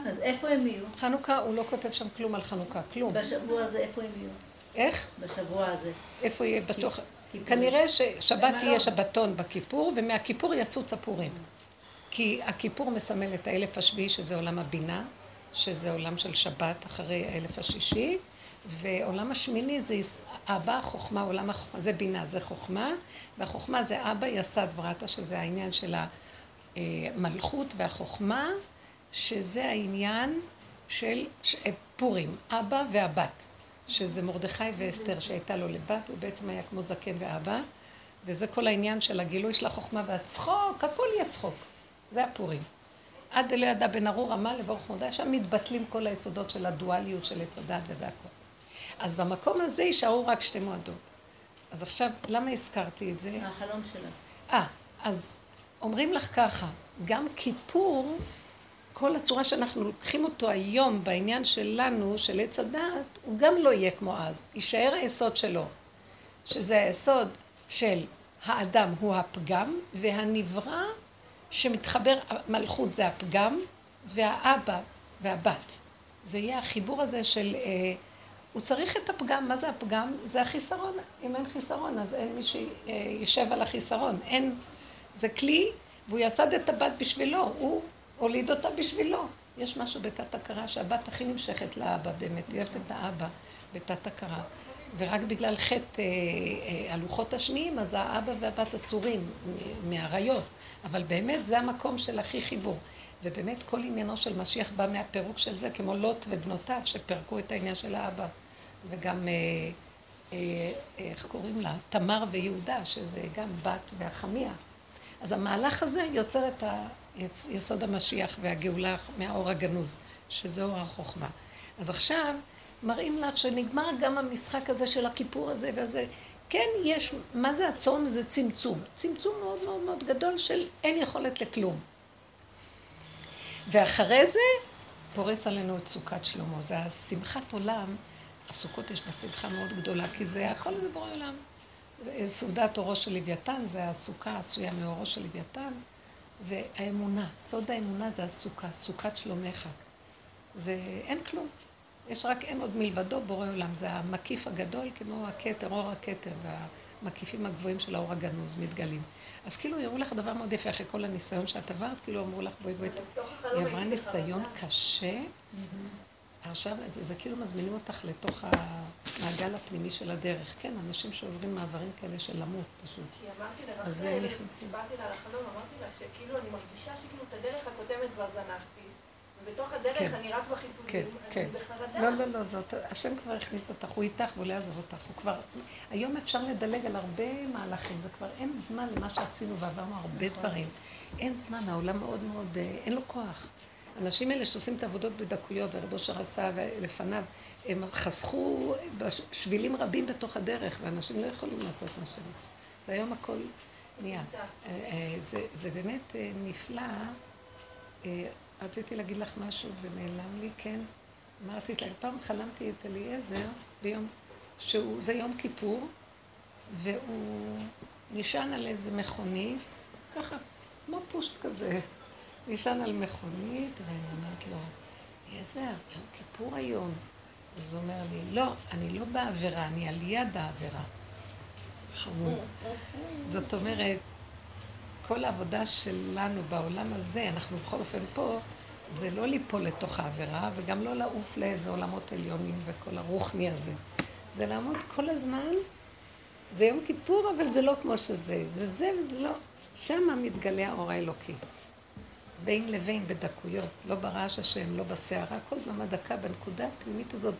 אז איפה הם יהיו? חנוכה, הוא לא כותב שם כלום על חנוכה, כלום. בשבוע הזה איפה הם יהיו? איך? בשבוע הזה. איפה יהיה? כנראה ששבת תהיה שבתון בכיפור, ומהכיפור יצוץ הפורים. כי הכיפור מסמל את האלף השביעי, שזה עולם הבינה, שזה עולם של שבת אחרי האלף השישי, ועולם השמיני זה אבא, חוכמה, עולם החוכמה, זה בינה, זה חוכמה, והחוכמה זה אבא, יסד ברטה, שזה העניין של המלכות והחוכמה, שזה העניין של פורים, אבא והבת, שזה מרדכי ואסתר שהייתה לו לבת, הוא בעצם היה כמו זקן ואבא, וזה כל העניין של הגילוי של החוכמה והצחוק, הכל יהיה צחוק, זה הפורים. עד אלא ידע בן ארור עמל לברוך מודע, שם מתבטלים כל היסודות של הדואליות של עץ הדת וזה הכל. אז במקום הזה יישארו רק שתי מועדות. אז עכשיו, למה הזכרתי את זה? החלום שלה. אה, אז אומרים לך ככה, גם כיפור, כל הצורה שאנחנו לוקחים אותו היום בעניין שלנו, של עץ הדעת, הוא גם לא יהיה כמו אז. יישאר היסוד שלו, שזה היסוד של האדם הוא הפגם, והנברא שמתחבר, מלכות זה הפגם, והאבא והבת. זה יהיה החיבור הזה של... אה, הוא צריך את הפגם, מה זה הפגם? זה החיסרון. אם אין חיסרון, אז אין מי שישב על החיסרון. אין, זה כלי, והוא יסד את הבת בשבילו, הוא הוליד אותה בשבילו. יש משהו בתת הכרה שהבת הכי נמשכת לאבא באמת, היא אוהבת את האבא בתת הכרה. ורק בגלל חטא אה, אה, הלוחות השניים, אז האבא והבת אסורים מהעריות. אבל באמת זה המקום של הכי חיבור. ובאמת כל עניינו של משיח בא מהפירוק של זה, כמו לוט ובנותיו שפירקו את העניין של האבא. וגם, אה, אה, איך קוראים לה? תמר ויהודה, שזה גם בת והחמיה. אז המהלך הזה יוצר את יסוד המשיח והגאולה מהאור הגנוז, שזה אור החוכמה. אז עכשיו מראים לך שנגמר גם המשחק הזה של הכיפור הזה והזה. כן, יש, מה זה הצום? זה צמצום. צמצום מאוד מאוד מאוד גדול של אין יכולת לכלום. ואחרי זה פורס עלינו את סוכת שלמה. זה השמחת עולם הסוכות יש בה שמחה מאוד גדולה, כי זה הכל זה בורא עולם. סעודת אורו של לוויתן, זה הסוכה עשויה מאורו של לוויתן, והאמונה, סוד האמונה זה הסוכה, סוכת שלומך. זה אין כלום. יש רק אין עוד מלבדו בורא עולם, זה המקיף הגדול כמו הכתר, אור הכתר, והמקיפים הגבוהים של האור הגנוז מתגלים. אז כאילו יראו לך דבר מאוד יפה אחרי כל הניסיון שאת עברת, כאילו אמרו לך בואי בואי, היא עברה ניסיון קשה. עכשיו זה, זה כאילו מזמינים אותך לתוך המעגל הפנימי של הדרך. כן, אנשים שעוברים מעברים כאלה של למות פשוט. כי אמרתי לרחל, אז הם נכנסים. סיפרתי לה על החלום, אמרתי לה שכאילו אני מרגישה שכאילו את הדרך הקודמת כבר זנחתי. ובתוך הדרך כן, אני רק בחיתולים, כן, אני כן. בחרדה. לא, לא, לא, זאת, השם כבר הכניס אותך, הוא איתך והוא לא יעזוב אותך. הוא כבר, היום אפשר לדלג על הרבה מהלכים, וכבר אין זמן למה שעשינו ועברנו הרבה נכון. דברים. אין זמן, העולם מאוד מאוד, אה, אין לו כוח. האנשים האלה שעושים את העבודות בדקויות, ורבו אושר עשה לפניו, הם חסכו שבילים רבים בתוך הדרך, ואנשים לא יכולים לעשות מה שהם עשו. והיום הכל נהיה. אה, אה, זה, זה באמת נפלא. רציתי להגיד לך משהו ונעלם לי, כן? מה רצית להגיד? פעם חלמתי את אליעזר ביום, שהוא, זה יום כיפור, והוא נשען על איזה מכונית, ככה, כמו פושט כזה. נשען על מכונית, ואני אומרת לו, אליעזר, יום כיפור היום. אז הוא אומר לי, לא, אני לא בעבירה, אני על יד העבירה. זאת אומרת, כל העבודה שלנו בעולם הזה, אנחנו בכל אופן פה, זה לא ליפול לתוך העבירה, וגם לא לעוף לאיזה עולמות עליונים וכל הרוחני הזה. זה לעמוד כל הזמן, זה יום כיפור, אבל זה לא כמו שזה. זה זה וזה לא. שם מתגלה האור האלוקי. בין לבין בדקויות, לא ברעש השם, לא בסערה, כל דממה דקה בנקודה הפנימית הזאת,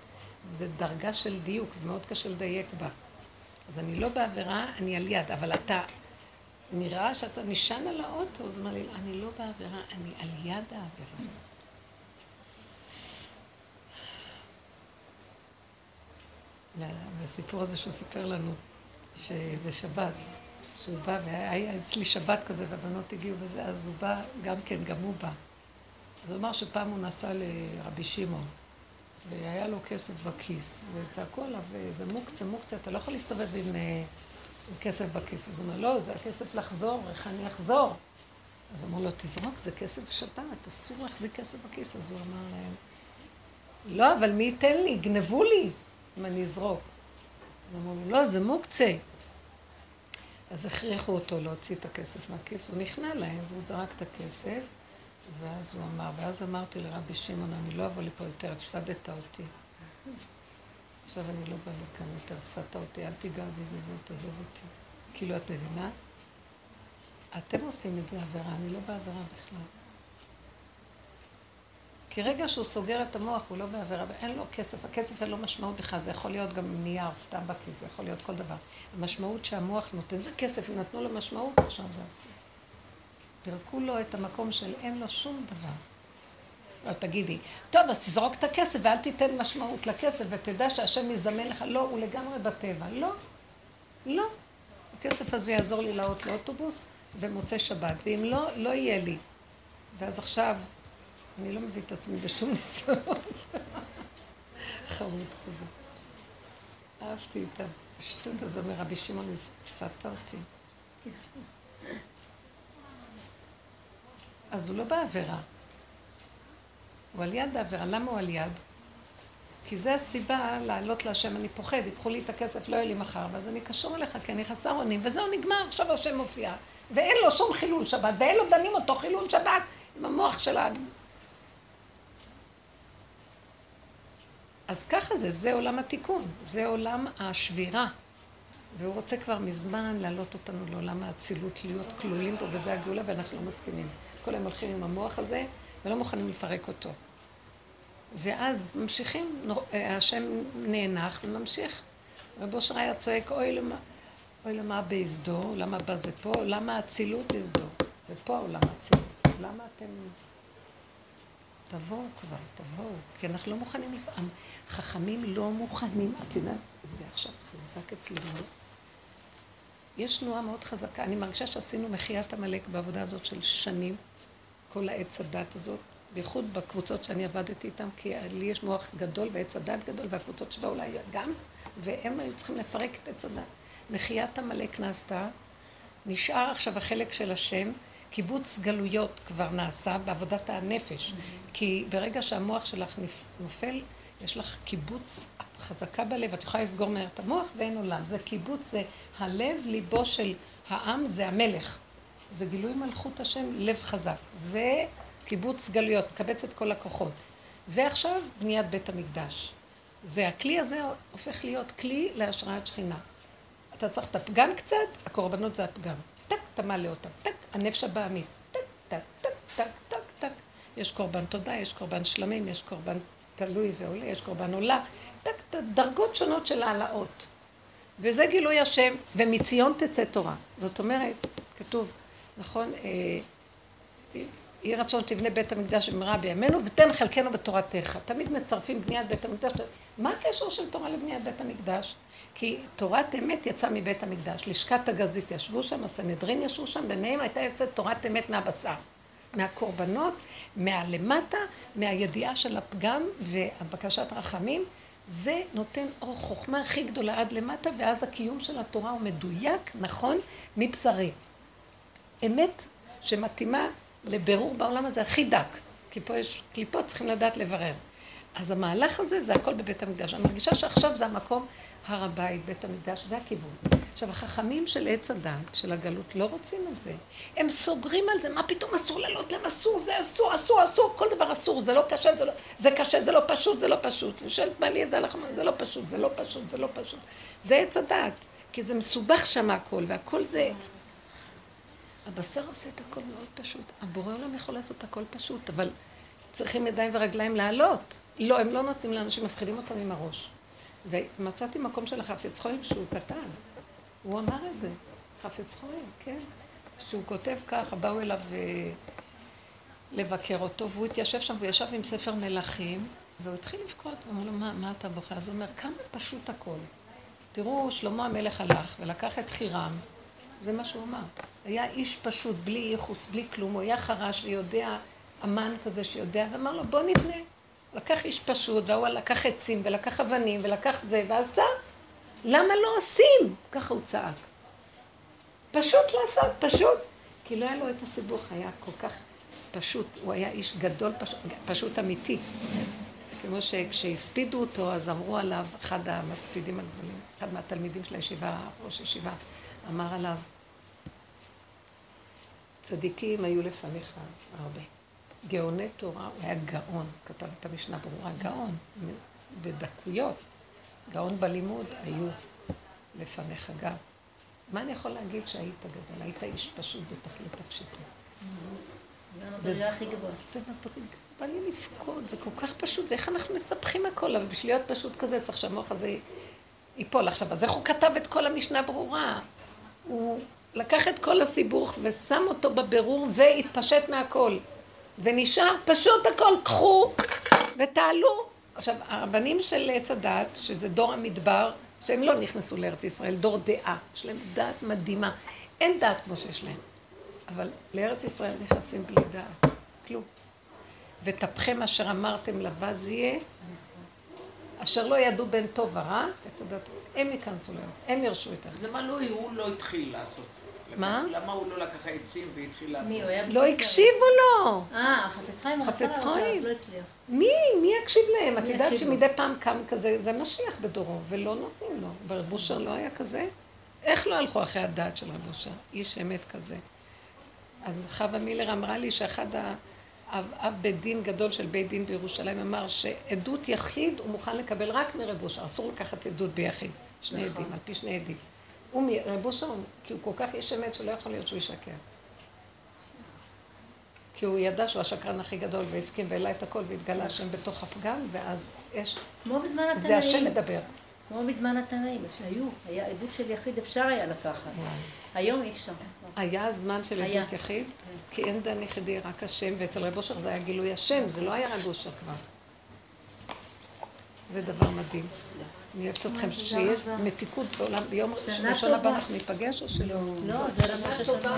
זה דרגה של דיוק, ומאוד קשה לדייק בה. אז אני לא בעבירה, אני על יד, אבל אתה נראה שאתה נשען על האוטו, הוא אומר לי, אני לא בעבירה, אני על יד העבירה. והסיפור הזה שהוא סיפר לנו, שבשבת, שהוא בא, והיה אצלי שבת כזה, והבנות הגיעו וזה, אז הוא בא, גם כן, גם הוא בא. אז הוא אמר שפעם הוא נסע לרבי שמעון, והיה לו כסף בכיס, וצעקו עליו, זה מוקצה, מוקצה, אתה לא יכול להסתובב עם, אה, עם כסף בכיס. אז הוא אומר, לא, זה הכסף לחזור, איך אני אחזור? אז אמרו לו, תזרוק, זה כסף בשבת, אסור להחזיק כסף בכיס. אז הוא אמר להם, לא, אבל מי ייתן לי? יגנבו לי אם אני אזרוק. אז אמרו לו, לא, זה מוקצה. אז הכריחו אותו להוציא את הכסף מהכיס, הוא נכנע להם והוא זרק את הכסף, ואז הוא אמר, ואז אמרתי לרבי שמעון, אני לא אבוא לפה יותר, הפסדת אותי. עכשיו אני לא באה לכאן יותר, הפסדת אותי, אל תיגע בי וזאת, תעזוב אותי. כאילו, את מבינה? אתם עושים את זה עבירה, אני לא בעבירה בכלל. כי רגע שהוא סוגר את המוח, הוא לא בעבירה, ואין לו כסף. הכסף אין לו משמעות בכלל, זה יכול להיות גם נייר סתם בכיס, זה יכול להיות כל דבר. המשמעות שהמוח נותן, זה כסף, אם נתנו לו משמעות, עכשיו זה אסור. פירקו לו את המקום של אין לו שום דבר. אז תגידי, טוב, אז תזרוק את הכסף ואל תיתן משמעות לכסף ותדע שהשם יזמן לך. לא, הוא לגמרי בטבע. לא, לא. הכסף הזה יעזור לי לעלות לאוטובוס במוצאי שבת, ואם לא, לא יהיה לי. ואז עכשיו, אני לא מביא את עצמי בשום ניסיונות. חמוד כזה. אהבתי את השטות הזו מרבי שמעון, הפסדת אותי. אז הוא לא בעבירה. הוא על יד העבירה. למה הוא על יד? כי זה הסיבה לעלות להשם, אני פוחד, ייקחו לי את הכסף, לא יהיה לי מחר, ואז אני קשור אליך, כי אני חסר אונים, וזהו, נגמר, עכשיו השם מופיע. ואין לו שום חילול שבת, ואין לו דנים אותו חילול שבת עם המוח שלנו. אז ככה זה, זה עולם התיקון, זה עולם השבירה. והוא רוצה כבר מזמן להעלות אותנו לעולם האצילות, להיות כלולים פה, וזה הגאולה, ואנחנו לא מסכימים. כל היום הולכים עם המוח הזה, ולא מוכנים לפרק אותו. ואז ממשיכים, אה, השם נאנח וממשיך. רבו אושר היה צועק, אוי למה, אוי למה בהסדור, למה בא זה פה, למה האצילות הסדור? זה פה העולם האצילות. למה אתם... תבואו כבר, תבואו, כי אנחנו לא מוכנים לפעמים. חכמים לא מוכנים, את יודעת, זה עכשיו חזק אצלי מאוד. יש תנועה מאוד חזקה. אני מרגישה שעשינו מחיית עמלק בעבודה הזאת של שנים, כל העץ הדת הזאת, בייחוד בקבוצות שאני עבדתי איתן, כי לי יש מוח גדול ועץ הדת גדול, והקבוצות שבאו אולי גם, והם היו צריכים לפרק את עץ הדת. מחיית עמלק נעשתה, נשאר עכשיו החלק של השם, קיבוץ גלויות כבר נעשה בעבודת הנפש. Mm-hmm. כי ברגע שהמוח שלך נופל, יש לך קיבוץ, את חזקה בלב, את יכולה לסגור מהר את המוח ואין עולם. זה קיבוץ, זה הלב, ליבו של העם, זה המלך. זה גילוי מלכות השם, לב חזק. זה קיבוץ גלויות, מקבץ את כל הכוחות. ועכשיו בניית בית המקדש. זה הכלי הזה הופך להיות כלי להשראת שכינה. אתה צריך את הפגם קצת, הקורבנות זה הפגם. טק, אתה מעלה אותם. טק, הנפש הבהמית. טק, טק, טק, טק, טק, טק. יש קורבן תודה, יש קורבן שלמים, יש קורבן תלוי ועולה, יש קורבן עולה. טק, דרגות שונות של העלאות. וזה גילוי השם, ומציון תצא תורה. זאת אומרת, כתוב, נכון, אה, יהי רצון שתבנה בית המקדש במהרה בימינו, ותן חלקנו בתורתך. תמיד מצרפים בניית בית המקדש. מה הקשר של תורה לבניית בית המקדש? כי תורת אמת יצאה מבית המקדש. לשכת הגזית ישבו שם, הסנהדרין ישבו שם, ביניהם הייתה יוצאת תורת אמת מהבשר. מהקורבנות, מהלמטה, מהידיעה של הפגם והבקשת רחמים. זה נותן אור חוכמה הכי גדולה עד למטה, ואז הקיום של התורה הוא מדויק, נכון, מבשרי. אמת שמתאימה לבירור בעולם הזה הכי דק, כי פה יש קליפות, צריכים לדעת לברר. אז המהלך הזה זה הכל בבית המקדש. אני מרגישה שעכשיו זה המקום הר הבית, בית המקדש, זה הכיוון. עכשיו, החכמים של עץ הדת, של הגלות, לא רוצים את זה. הם סוגרים על זה, מה פתאום אסור לעלות להם אסור, זה אסור, אסור, אסור, כל דבר אסור, זה לא קשה, זה לא, זה קשה, זה לא פשוט, זה לא פשוט. אני שואלת בעלי איזה הלכה, זה לא פשוט, זה לא פשוט, זה לא פשוט. זה עץ הדת, כי זה מסובך שם הכל, והכל זה... הבשר עושה את הכל מאוד פשוט. הבורא עולם יכול לעשות הכל פשוט, אבל צריכים ידיים ורגליים לעלות. לא, הם לא נותנים לאנשים, מפחידים אותם עם הראש. ומצאתי מקום של החפץ חיים שהוא כתב. הוא אמר את זה, חפץ חיים, כן. שהוא כותב ככה, באו אליו אה, לבקר אותו, והוא התיישב שם, והוא ישב עם ספר מלכים, והוא התחיל לבכות, הוא אמר לו, מה, מה אתה בוכה? אז הוא אומר, כמה פשוט הכל. תראו, שלמה המלך הלך ולקח את חירם, זה מה שהוא אמר. היה איש פשוט, בלי ייחוס, בלי כלום, הוא היה חרש ויודע, אמן כזה שיודע, ואמר לו, בוא נבנה. לקח איש פשוט, והוא לקח עצים, ולקח אבנים, ולקח זה, ועשה. למה לא עושים? ככה הוא צעק. פשוט לעשות, פשוט. כי לא היה לו את הסיבוך, היה כל כך פשוט. הוא היה איש גדול, פשוט, פשוט אמיתי. כמו שכשהספידו אותו, אז אמרו עליו, אחד המספידים הגדולים, אחד מהתלמידים של הישיבה, ראש ישיבה, אמר עליו, צדיקים היו לפניך הרבה. גאוני תורה, הוא היה גאון, כתב את המשנה ברורה, גאון, בדקויות. גאון בלימוד היו לפניך גם. מה אני יכול להגיד שהיית גדול? היית איש פשוט בתכלית הפשיטות. זה המדרגה הכי גבוה. זה מדרגה, בא לי לבכות, זה כל כך פשוט, ואיך אנחנו מספחים הכל, אבל בשביל להיות פשוט כזה צריך שהמוח הזה ייפול. עכשיו, אז איך הוא כתב את כל המשנה ברורה? הוא לקח את כל הסיבוך ושם אותו בבירור והתפשט מהכל. ונשאר פשוט הכל, קחו ותעלו. עכשיו, הרבנים של עץ הדת, שזה דור המדבר, שהם לא נכנסו לארץ ישראל, דור דעה, יש להם דעת מדהימה. אין דעת כמו שיש להם. אבל לארץ ישראל נכנסים בלי דעת, כלום. ותפכם אשר אמרתם לבז יהיה, אשר לא ידעו בין טוב ורע, עץ הדת, הם ייכנסו לארץ, הם ירשו את הארץ. למה לא, הוא לא התחיל לעשות? מה? למה הוא לא לקח עצים והתחיל לעשות? מי, הוא היה... לא הקשיבו לו. אה, חפץ חיים הוא חפץ רצה לעשות, לא הצליח. מי? מי יקשיב להם? את יודעת? שמדי פעם קם כזה, זה משיח בדורו, ולא נותנים לו. ורב אושר לא היה כזה? איך לא הלכו אחרי הדעת של רב אושר? איש אמת כזה. אז חווה מילר אמרה לי שאחד ה... אב, אב בית דין גדול של בית דין בירושלים אמר שעדות יחיד הוא מוכן לקבל רק מרב אושר, אסור לקחת עדות ביחיד, שני עדים, על פי שני עדים. הוא מרב אושר, כי הוא כל כך איש אמת שלא יכול להיות שהוא ישקר. כי הוא ידע שהוא השקרן הכי גדול והסכים והעלה את הכל והתגלה השם בתוך הפגם ואז יש, כמו בזמן זה השם התנאים. מדבר. כמו בזמן התנאים, שהיו, היה עדות של יחיד, אפשר היה לקחת. היום אי אפשר. היה זמן של. עדות יחיד, כי אין דן יחידי, רק השם, ואצל רב אושר זה היה גילוי השם, זה לא היה רב אושר כבר. זה דבר מדהים. אני אוהבת אתכם שיהיה מתיקות בעולם, ביום ראשון הבא טובה. אנחנו ניפגש או שלא? לא, זה ראש השנה.